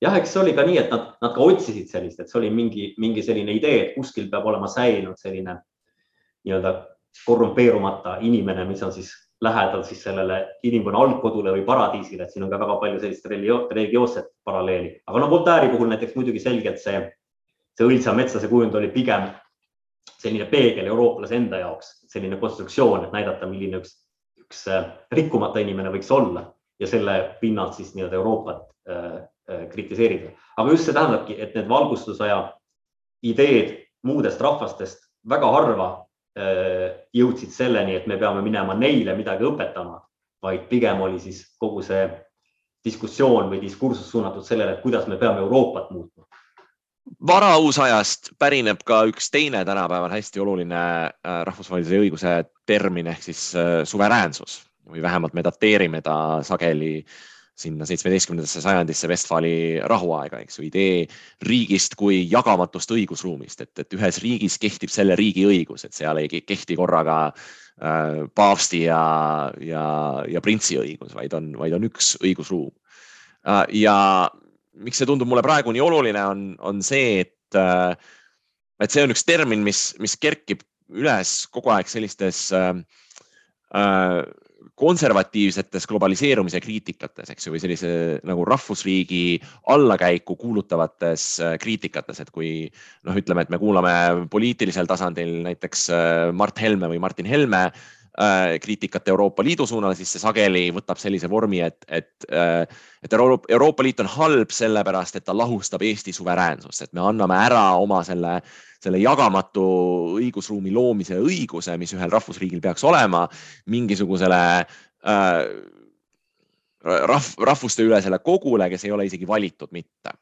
jah, eks see oli ka nii, et nad, nad ka otsisid sellist, et see oli mingi, mingi selline idee, et kuskil peab olema säilinud selline nii-öelda korrumpeerumata inimene, mis on siis lähedal siis sellele inimkonna algkodule või paradiisile, et siin on ka väga palju sellist religioosset paralleeli, aga no Voltaire'i puhul näiteks muidugi selgelt see, see õilsa metslase kujund oli pigem selline peegel eurooplase enda jaoks, selline konstruktsioon, et näidata, milline üks, üks äh, rikkumata inimene võiks olla ja selle pinnalt siis nii-öelda Euroopat äh, äh, kritiseerida. aga just see tähendabki, et need valgustusaja ideed muudest rahvastest väga harva jõudsid selleni, et me peame minema neile midagi õpetama, vaid pigem oli siis kogu see diskussioon või diskursus suunatud sellele, et kuidas me peame Euroopat muutma. varauusajast pärineb ka üks teine tänapäeval hästi oluline äh, rahvusvahelise õiguse termin ehk siis äh, suveräänsus või vähemalt me dateerime ta sageli äh, sinna seitsmeteistkümnendasse sajandisse Westfali rahuaega, eks ju, idee riigist kui jagamatust õigusruumist, et, et ühes riigis kehtib selle riigi õigus, et seal ei kehti korraga äh, paavsti ja, ja, ja printsi õigus, vaid on, vaid on üks õigusruum äh,. ja miks see tundub mulle praegu nii oluline, on, on see, et äh,, et see on üks termin, mis, mis kerkib üles kogu aeg sellistes äh, äh, konservatiivsetes globaliseerumise kriitikates, eks ju, või sellise nagu rahvusriigi allakäiku kuulutavates äh, kriitikates, et kui noh, ütleme, et me kuulame poliitilisel tasandil näiteks äh, Mart Helme või Martin Helme kriitikat Euroopa Liidu suunal, siis see sageli võtab sellise vormi, et, et, et Euroopa, Euroopa Liit on halb sellepärast, et ta lahustab Eesti suveräänsust, et me anname ära oma selle selle jagamatu õigusruumi loomise õiguse, mis ühel rahvusriigil peaks olema, mingisugusele äh, rahv, rahvuste ülesele kogule, kes ei ole isegi valitud mitte.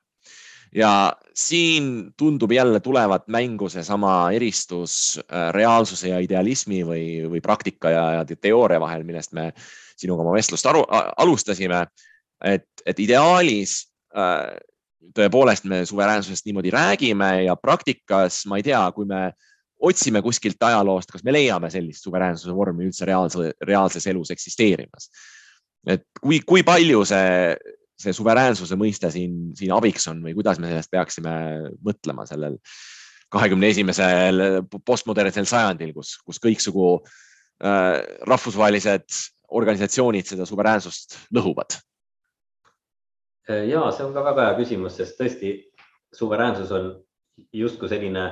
Ja siin tundub jälle tulevat mängu seesama eristus äh, reaalsuse ja idealismi või, või praktika ja, ja teooria vahel, millest me sinuga oma vestlust aru, alustasime. et, et ideaalis äh, tõepoolest me suveräänsusest niimoodi räägime ja praktikas ma ei tea, kui me otsime kuskilt ajaloost, kas me leiame sellist suveräänsuse vormi üldse reaalse, reaalses elus eksisteerimas. et kui, kui palju see, see suveräänsuse mõiste siin, siin abiks on või kuidas me sellest peaksime mõtlema sellel kahekümne esimesel postmodernsel sajandil, kus, kus kõiksugu äh, rahvusvahelised organisatsioonid seda suveräänsust lõhuvad ja see on ka väga hea küsimus, sest tõesti suveräänsus on justkui selline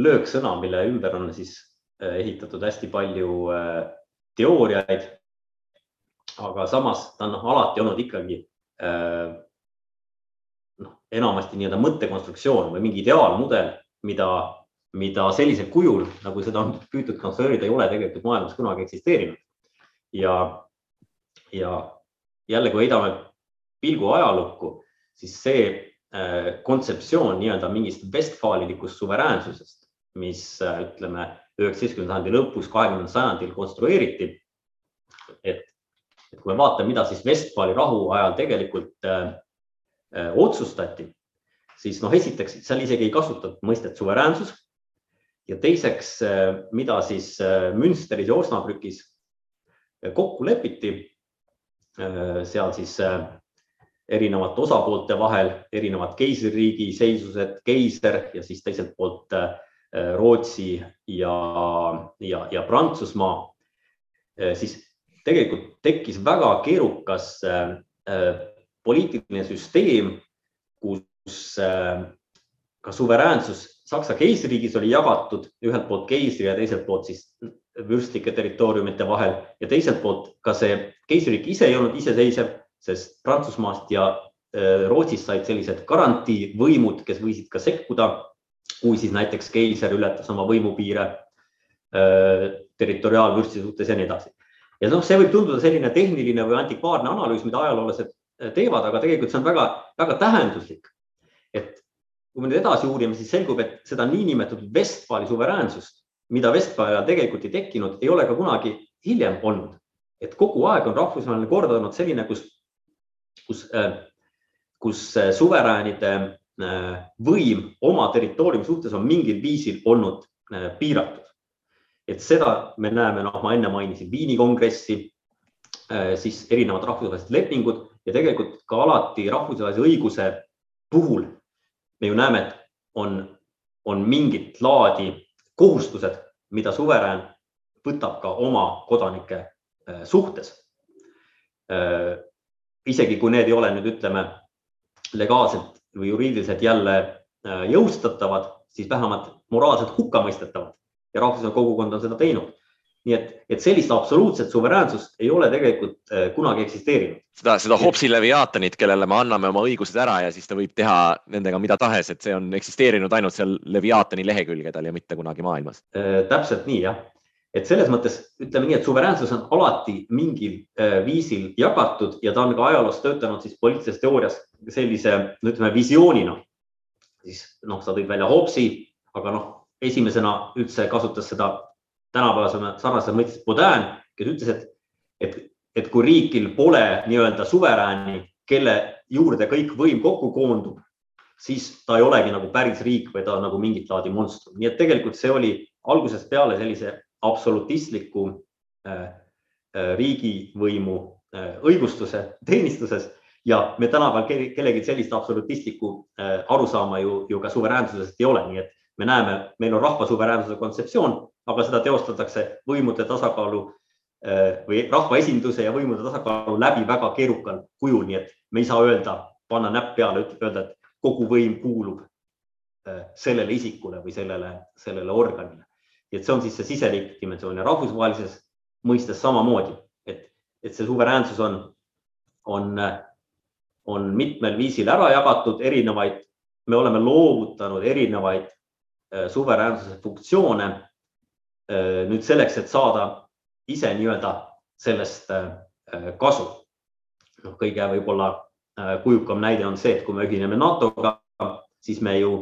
lööksõna, mille ümber on siis äh, ehitatud hästi palju äh, teooriaid. aga samas ta on alati olnud ikkagi noh, enamasti nii-öelda mõttekonstruktsioon või mingi ideaalmudel, mida, mida sellisel kujul, nagu seda on püütud konstrueerida, ei ole tegelikult maailmas kunagi eksisteerinud. ja, ja jälle, kui heidame pilgu ajalukku, siis see äh, kontseptsioon nii-öelda mingist vestfaalilikust suveräänsusest, mis äh, ütleme üheksateistkümnenda sajandi lõpus, kahekümnendal sajandil konstrueeriti. et, et kui me vaatame, mida siis Vestfaali rahu ajal tegelikult äh, äh, otsustati, siis noh, esiteks seal isegi ei kasutatud mõistet suveräänsus. Ja teiseks, mida siis Münsteris ja Osnabrükis kokku lepiti seal siis erinevate osapoolte vahel, erinevad keisririigi seisused, keiser ja siis teiselt poolt Rootsi ja, ja, ja Prantsusmaa, siis tegelikult tekkis väga keerukas poliitiline süsteem, kus ka suveräänsus Saksa keisririigis oli jagatud ühelt poolt keisri ja teiselt poolt siis vürstlike territooriumite vahel ja teiselt poolt ka see keisririk ise ei olnud iseseisev, sest Prantsusmaast ja äh, Rootsist said sellised garantiivõimud, kes võisid ka sekkuda, kui siis näiteks keiser ületas oma võimupiire äh, territoriaalvürsti suhtes ja nii edasi. Ja noh, see võib tunduda selline tehniline või antikvaarne analüüs, mida ajaloolased äh, teevad, aga tegelikult see on väga-väga tähenduslik. et kui me nüüd edasi uurime, siis selgub, et seda niinimetatud Vestfali suveräänsust, mida Vestfali ajal tegelikult ei tekkinud, ei ole ka kunagi hiljem olnud. et kogu aeg on rahvusvaheline kord olnud selline, kus, kus, äh, kus äh, suveräänide võim oma territooriumi suhtes on mingil viisil olnud piiratud. Et seda me näeme, noh, ma enne mainisin Viini kongressi, siis erinevad rahvusvahelised lepingud ja tegelikult ka alati rahvusvahelise õiguse puhul me ju näeme, et on, on mingit laadi kohustused, mida suverään võtab ka oma kodanike äh, suhtes. Äh, isegi kui need ei ole nüüd ütleme legaalselt või juriidiliselt jälle äh, jõustatavad, siis vähemalt moraalselt hukkamõistetavad ja rahvusvaheline kogukond on seda teinud nii et, et sellist absoluutset suveräänsust ei ole tegelikult äh, kunagi eksisteerinud. seda, seda Hobbesi leviaatanit, kellele me anname oma õigused ära ja siis ta võib teha nendega mida tahes, et see on eksisteerinud ainult seal leviaatani lehekülgedel ja mitte kunagi maailmas. Äh, täpselt nii jah, et selles mõttes ütleme nii, et suveräänsus on alati mingil äh, viisil jagatud ja ta on ka ajaloos töötanud siis poliitilises teoorias sellise, no ütleme visioonina. siis noh, sa tõid välja Hobbesi, aga noh, esimesena üldse kasutas seda tänapäevasema sarnases mõttes Baudin, kes ütles, et, et, et kui riigil pole nii-öelda suverääni, kelle juurde kõik võim kokku koondub, siis ta ei olegi nagu päris riik või ta on nagu mingit laadi monstrum, nii et tegelikult see oli algusest peale sellise absolutistliku äh, äh, riigivõimu äh, õigustuse teenistuses ja me tänapäeval kellelgi sellist absolutistlikku äh, arusaama ju, ju ka suveräänsusest ei ole, nii et me näeme, meil on rahva suveräänsuse kontseptsioon, aga seda teostatakse võimude tasakaalu äh, või rahvaesinduse ja võimude tasakaalu läbi väga keerukal kujul, nii et me ei saa öelda, panna näpp peale, öelda, et kogu võim kuulub äh, sellele isikule või sellele, sellele organile. et see on siis see siseriiklik dimensioon ja rahvusvahelises mõistes samamoodi, et, et see suveräänsus on, on, on mitmel viisil ära jagatud, erinevaid, me oleme loovutanud erinevaid suveräänsuse funktsioone Äh, nüüd selleks, et saada ise nii-öelda sellest äh, kasu. noh, kõige võib-olla äh, kujukam näide on see, et kui me ühineme NATO-ga, siis me ju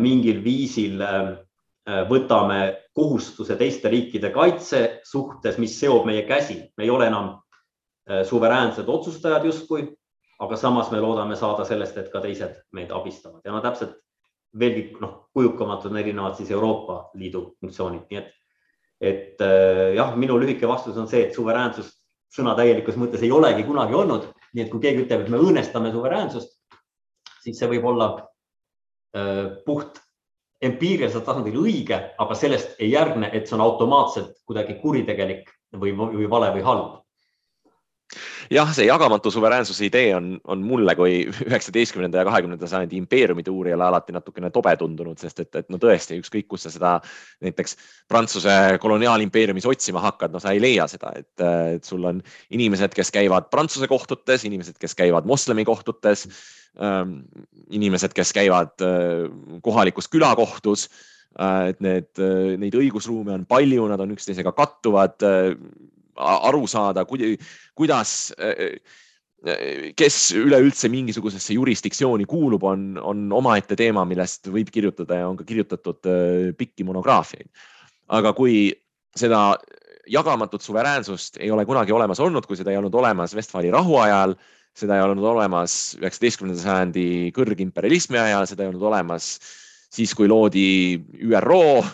mingil viisil võtame kohustuse teiste riikide kaitse suhtes, mis seob meie käsi, me ei ole enam suveräänsed otsustajad justkui, aga samas me loodame saada sellest, et ka teised meid abistavad ja no täpselt veelgi noh, kujukamad on erinevad siis Euroopa Liidu funktsioonid, nii et, et äh, jah, minu lühike vastus on see, et suveräänsust sõna täielikus mõttes ei olegi kunagi olnud, nii et kui keegi ütleb, et me õõnestame suveräänsust, siis see võib olla äh, puht empiirilisel tasandil õige, aga sellest ei järgne, et see on automaatselt kuidagi kuritegelik või, või vale või halb jah, see jagamatu suveräänsuse idee on, on mulle kui üheksateistkümnenda ja kahekümnenda sajandi impeeriumide uurijale alati natukene tobe tundunud, sest et, et no tõesti, ükskõik kus sa seda näiteks Prantsuse koloniaalimpeeriumis otsima hakkad, no sa ei leia seda, et, et sul on inimesed, kes käivad Prantsuse kohtutes, inimesed, kes käivad moslemi kohtutes ähm,, inimesed, kes käivad äh, kohalikus külakohtus äh, et need, neid õigusruume on palju, nad on üksteisega kattuvad aru saada, kuidas, kes üleüldse mingisugusesse jurisdiktsiooni kuulub, on, on omaette teema, millest võib kirjutada ja on ka kirjutatud äh, pikki monograafiaid. aga kui seda jagamatut suveräänsust ei ole kunagi olemas olnud, kui seda ei olnud olemas Vestfali rahuajal, seda ei olnud olemas üheksateistkümnenda sajandi kõrgimperialismi ajal, seda ei olnud olemas siis, kui loodi ÜRO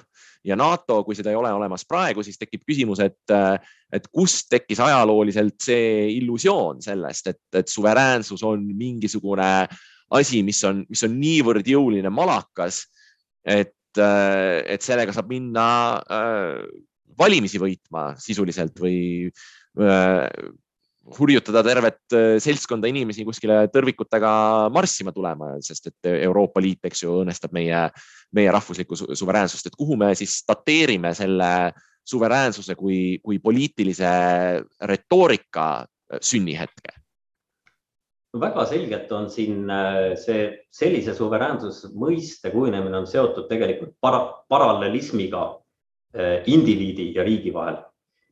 ja NATO, kui seda ei ole olemas praegu, siis tekib küsimus, et, et kust tekkis ajalooliselt see illusioon sellest, et, et suveräänsus on mingisugune asi, mis on, mis on niivõrd jõuline malakas, et, et sellega saab minna äh, valimisi võitma sisuliselt või äh, hurjutada tervet äh, seltskonda inimesi kuskile tõrvikutega marssima tulema, sest et Euroopa Liit, eks ju, õõnestab meie, meie rahvuslikku suveräänsust, et kuhu me siis dateerime selle suveräänsuse kui, kui poliitilise retoorika äh, sünnihetke? väga selgelt on siin äh, see sellise suveräänsuse mõiste kujunemine on seotud tegelikult para, parallelismiga indiviidi ja riigi vahel.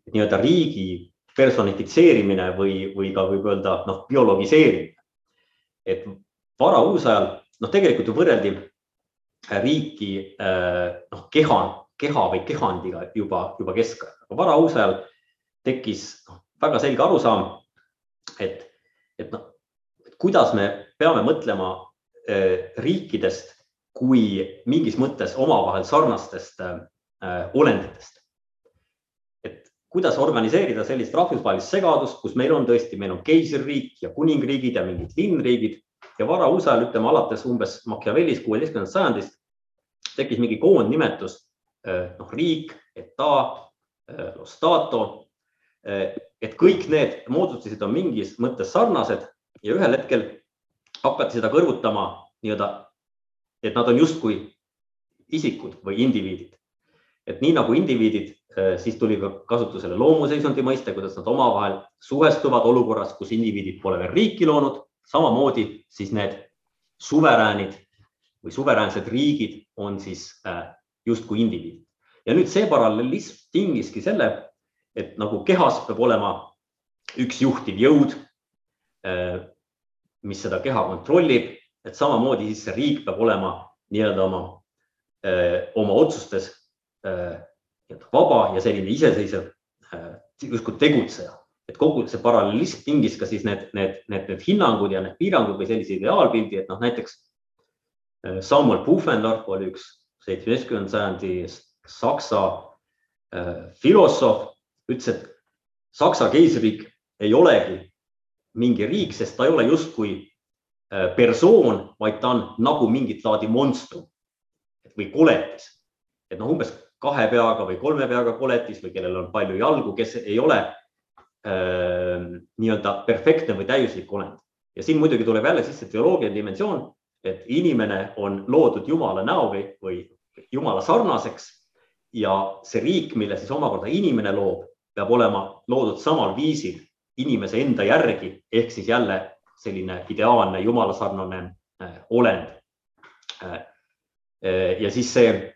nii-öelda riigi personifitseerimine või, või ka võib öelda noh, biologiseerimine. et vara uusajal noh, tegelikult ju võrreldi riiki noh, keha, keha või kehandiga juba, juba keskajal, aga vara uusajal tekkis noh, väga selge arusaam, et, et noh, kuidas me peame mõtlema eh, riikidest kui mingis mõttes omavahel sarnastest olenditest kuidas organiseerida sellist rahvusvahelist segadust, kus meil on tõesti, meil on keisririik ja kuningriigid ja mingid linnriigid ja varausajal, ütleme alates umbes Machiavellist kuueteistkümnendast sajandist tekkis mingi koondnimetus, eh, noh, riik, etat, eh, stato. Eh, et kõik need moodustasid on mingis mõttes sarnased ja ühel hetkel hakati seda kõrvutama nii-öelda, et nad on justkui isikud või indiviidid. Et nii nagu indiviidid Äh, siis tuli ka kasutusele loomuseisundi mõiste, kuidas nad omavahel suhestuvad olukorras, kus indiviidid pole veel riiki loonud. samamoodi siis need suveräänid või suveräänsed riigid on siis äh, justkui indiviidid. ja nüüd see parallelism tingiski selle, et nagu kehas peab olema üks juhtiv jõud, äh, mis seda keha kontrollib, et samamoodi siis see riik peab olema nii-öelda oma, oma otsustes vaba ja selline iseseisev äh, justkui tegutseja, et kogu see paralleelism tingis ka siis need, need, need, need hinnangud ja need piirangud või sellise ideaalpildi, et noh, näiteks äh, Samuel Pufendorf oli üks seitsmeteistkümnenda sajandi saksa äh, filosoof, ütles, et Saksa keisririik ei olegi mingi riik, sest ta ei ole justkui äh, persoon, vaid ta on nagu mingit laadi monstrum või koletis. et noh, umbes kahe peaga või kolme peaga koletis või kellel on palju jalgu, kes ei ole nii-öelda perfektne või täiuslik olend. ja siin muidugi tuleb jälle sisse teoloogiline dimensioon, et inimene on loodud Jumala näo või, või Jumala sarnaseks ja see riik, mille siis omakorda inimene loob, peab olema loodud samal viisil inimese enda järgi ehk siis jälle selline ideaalne Jumala sarnane olend ja siis see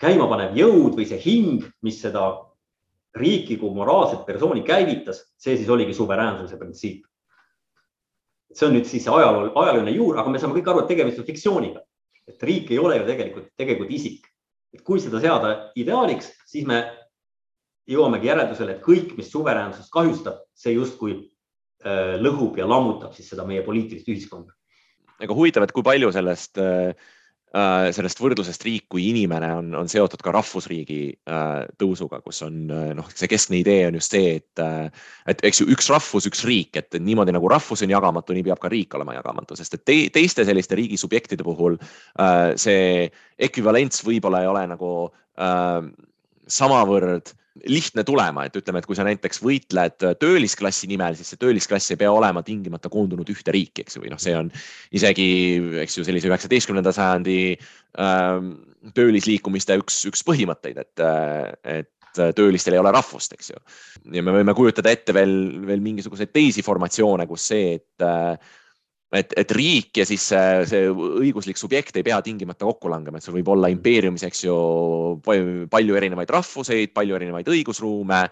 käimapanev jõud või see hing, mis seda riiki kui moraalset persooni käivitas, see siis oligi suveräänsuse printsiip. see on nüüd siis ajaloo, ajalooline juur, aga me saame kõik aru, et tegemist on fiktsiooniga. et riik ei ole ju tegelikult, tegelikult isik. et kui seda seada ideaaliks, siis me jõuamegi järeldusele, et kõik, mis suveräänsust kahjustab, see justkui äh, lõhub ja lammutab siis seda meie poliitilist ühiskonda. aga huvitav, et kui palju sellest Äh, sellest võrdlusest riik kui inimene on, on seotud ka rahvusriigi äh, tõusuga, kus on äh, noh, see keskne idee on just see, et, et eks ju üks rahvus, üks riik, et niimoodi nagu rahvus on jagamatu, nii peab ka riik olema jagamatu, sest et te, teiste selliste riigi subjektide puhul see ekvivalents võib-olla ei ole nagu samavõrd lihtne tulema, et ütleme, et kui sa näiteks võitled töölisklassi nimel, siis see töölisklass ei pea olema tingimata koondunud ühte riiki, eks ju, või noh, see on isegi, eks ju, sellise üheksateistkümnenda sajandi äh, töölisliikumiste üks, üks põhimõtteid, et, et töölistel ei ole rahvust, eks ju. ja me võime kujutada ette veel, veel mingisuguseid teisi formatsioone, kus see, et et, et riik ja siis see, see õiguslik subjekt ei pea tingimata kokku langema, et sul võib olla impeeriumis, eks ju, palju erinevaid rahvuseid, palju erinevaid õigusruume.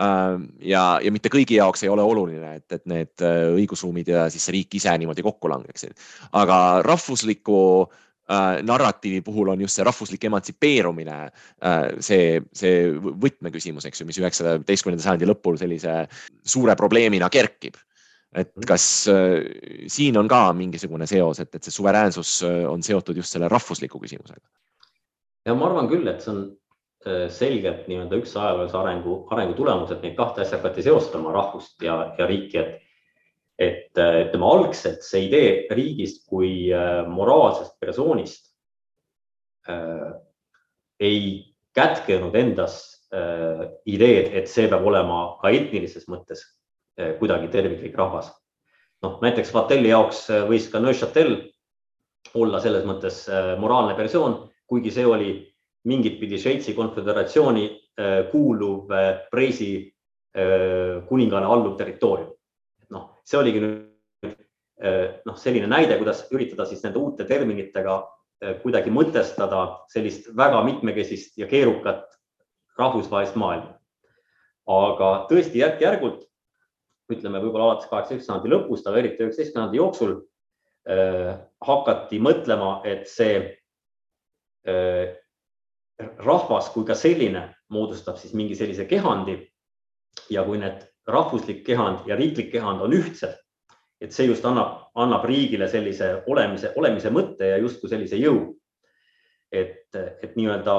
Ähm, ja, ja mitte kõigi jaoks ei ole oluline, et, et need äh, õigusruumid ja siis see riik ise niimoodi kokku langeksid. aga rahvusliku äh, narratiivi puhul on just see rahvuslik emantsipeerumine äh, see, see võtmeküsimus, eks ju, mis üheksateistkümnenda sajandi lõpul sellise suure probleemina kerkib et mhm. kas äh, siin on ka mingisugune seos, et, et see suveräänsus äh, on seotud just selle rahvusliku küsimusega? ja ma arvan küll, et see on selgelt nii-öelda üks ajaloolise arengu, arengu tulemus, et neid kahte asja hakati seostama, rahvust ja, ja riiki, et et ütleme algselt see idee riigist kui moraalsest persoonist äh, ei kätkenud endas äh, ideed, et see peab olema ka etnilises mõttes äh, kuidagi terviklik rahvas. noh, näiteks Vatelli jaoks võis ka Neuchâtel olla selles mõttes äh, moraalne persoon, kuigi see oli mingit pidi Šveitsi konföderatsiooni kuuluv Preisi kuningale alluv territoorium. noh, see oligi nüüd noh, selline näide, kuidas üritada siis nende uute terminitega kuidagi mõtestada sellist väga mitmekesist ja keerukat rahvusvahelist maailma. aga tõesti järk-järgult, ütleme võib-olla alates kaheksateistkümnenda sajandi lõpust, aga eriti üheksateistkümnenda sajandi jooksul äh, hakati mõtlema, et see äh, rahvas kui ka selline moodustab siis mingi sellise kehandi ja kui need rahvuslik kehand ja riiklik kehand on ühtsed, et see just annab, annab riigile sellise olemise, olemise mõtte ja justkui sellise jõu. et, et nii-öelda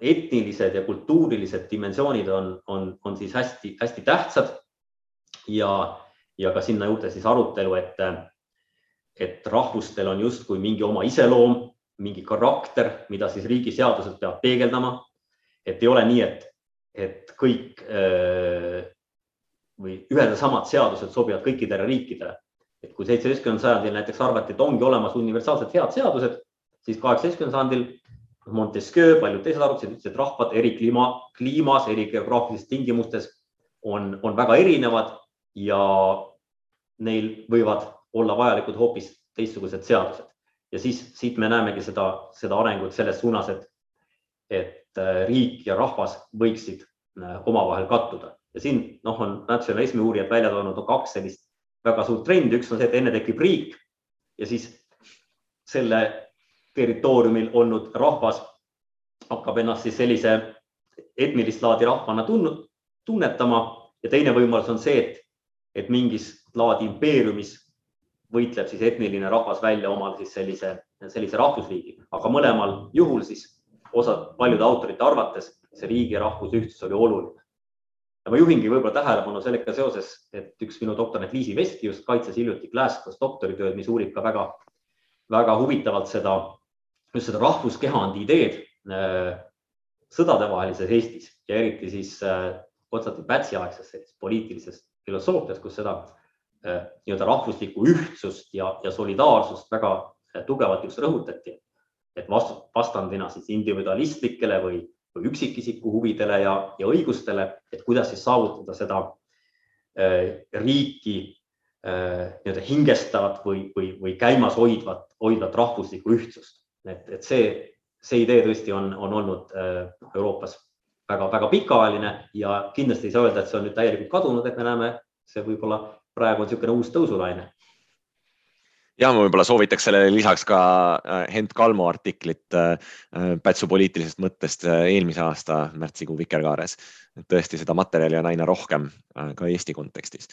etnilised ja kultuurilised dimensioonid on, on, on siis hästi-hästi tähtsad. Ja, ja ka sinna juurde siis arutelu, et, et rahvustel on justkui mingi oma iseloom, mingi karakter, mida siis riigi seadused peavad peegeldama. et ei ole nii, et, et kõik või ühed ja samad seadused sobivad kõikidele riikidele. et kui seitsmeteistkümnendal sajandil näiteks arvati, et ongi olemas universaalselt head seadused, siis kaheksateistkümnendal sajandil Montesquieu, paljud teised arutasid, ütlesid, et rahvad eri kliima, kliimas, eri geograafilistes tingimustes on, on väga erinevad ja neil võivad olla vajalikud hoopis teistsugused seadused. ja siis siit me näemegi seda, seda arengut selles suunas, et, et riik ja rahvas võiksid äh, omavahel kattuda. Ja siin noh, on natsionalismi uurijad välja toonud no, kaks sellist väga suurt trendi, üks on see, et enne tekib riik ja siis selle territooriumil olnud rahvas hakkab ennast siis sellise etnilist laadi rahvana tunnetama. Ja teine võimalus on see, et, et mingis laadi impeeriumis võitleb siis etniline rahvas välja omal siis sellise, sellise rahvusriigi, aga mõlemal juhul siis osad paljude autorite arvates see riigi ja rahvuse ühtsus oli oluline. Ja ma juhingi võib-olla tähelepanu sellega seoses, et üks minu doktorant Liisi Veski just kaitses hiljuti Glasgow's doktoritööd, mis uurib ka väga, väga huvitavalt seda, just seda rahvuskehandi ideed äh, sõdadevahelises Eestis ja eriti siis äh, Konstantin Pätsi aegses poliitilises filosoofias, kus seda äh, nii-öelda rahvuslikku ühtsust ja, ja solidaarsust väga tugevalt just rõhutati. et vastu, vastandina siis individualistlikele või või üksikisiku huvidele ja, ja õigustele, et kuidas siis saavutada seda äh, riiki nii-öelda hingestavat või, või, või käimas hoidvat, hoidvat rahvuslikku ühtsust. et, et see, see idee tõesti on, on olnud Euroopas väga-väga pikaajaline ja kindlasti ei saa öelda, et see on nüüd täielikult kadunud, et me näeme, see võib-olla praegu on niisugune uus tõusulaine ja ma võib-olla soovitaks sellele lisaks ka äh, Hent Kalmo artiklit äh, äh, Pätsu poliitilisest mõttest eelmise aasta märtsikuu Vikerkaares. tõesti, seda materjali on aina rohkem ka Eesti kontekstis.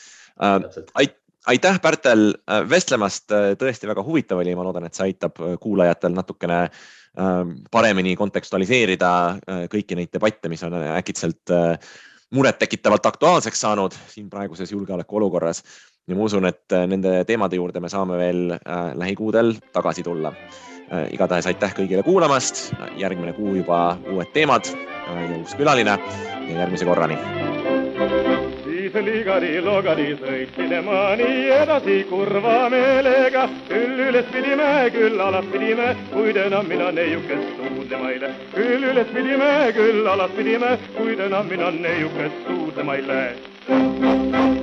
aitäh, Pärtel, vestlemast, tõesti väga huvitav oli, ma loodan, et see aitab kuulajatel natukene paremini kontekstualiseerida kõiki neid debatte, mis on äkitselt murettekitavalt aktuaalseks saanud siin praeguses julgeolekuolukorras. Ja ma usun, et äh, nende teemade juurde me saame veel äh, lähikuudel tagasi tulla. Äh, igatahes aitäh kõigile kuulamast, järgmine kuu juba uued teemad ja uus külaline. Ja järgmise korrani siis ligadi-logadi sõitsin ma nii edasi kurva meelega. küll üles pidime, küll alas pidime, kuid enam mina neiukest suudlema ei lähe. küll üles pidime, küll alas pidime, kuid enam mina neiukest suudlema ei lähe.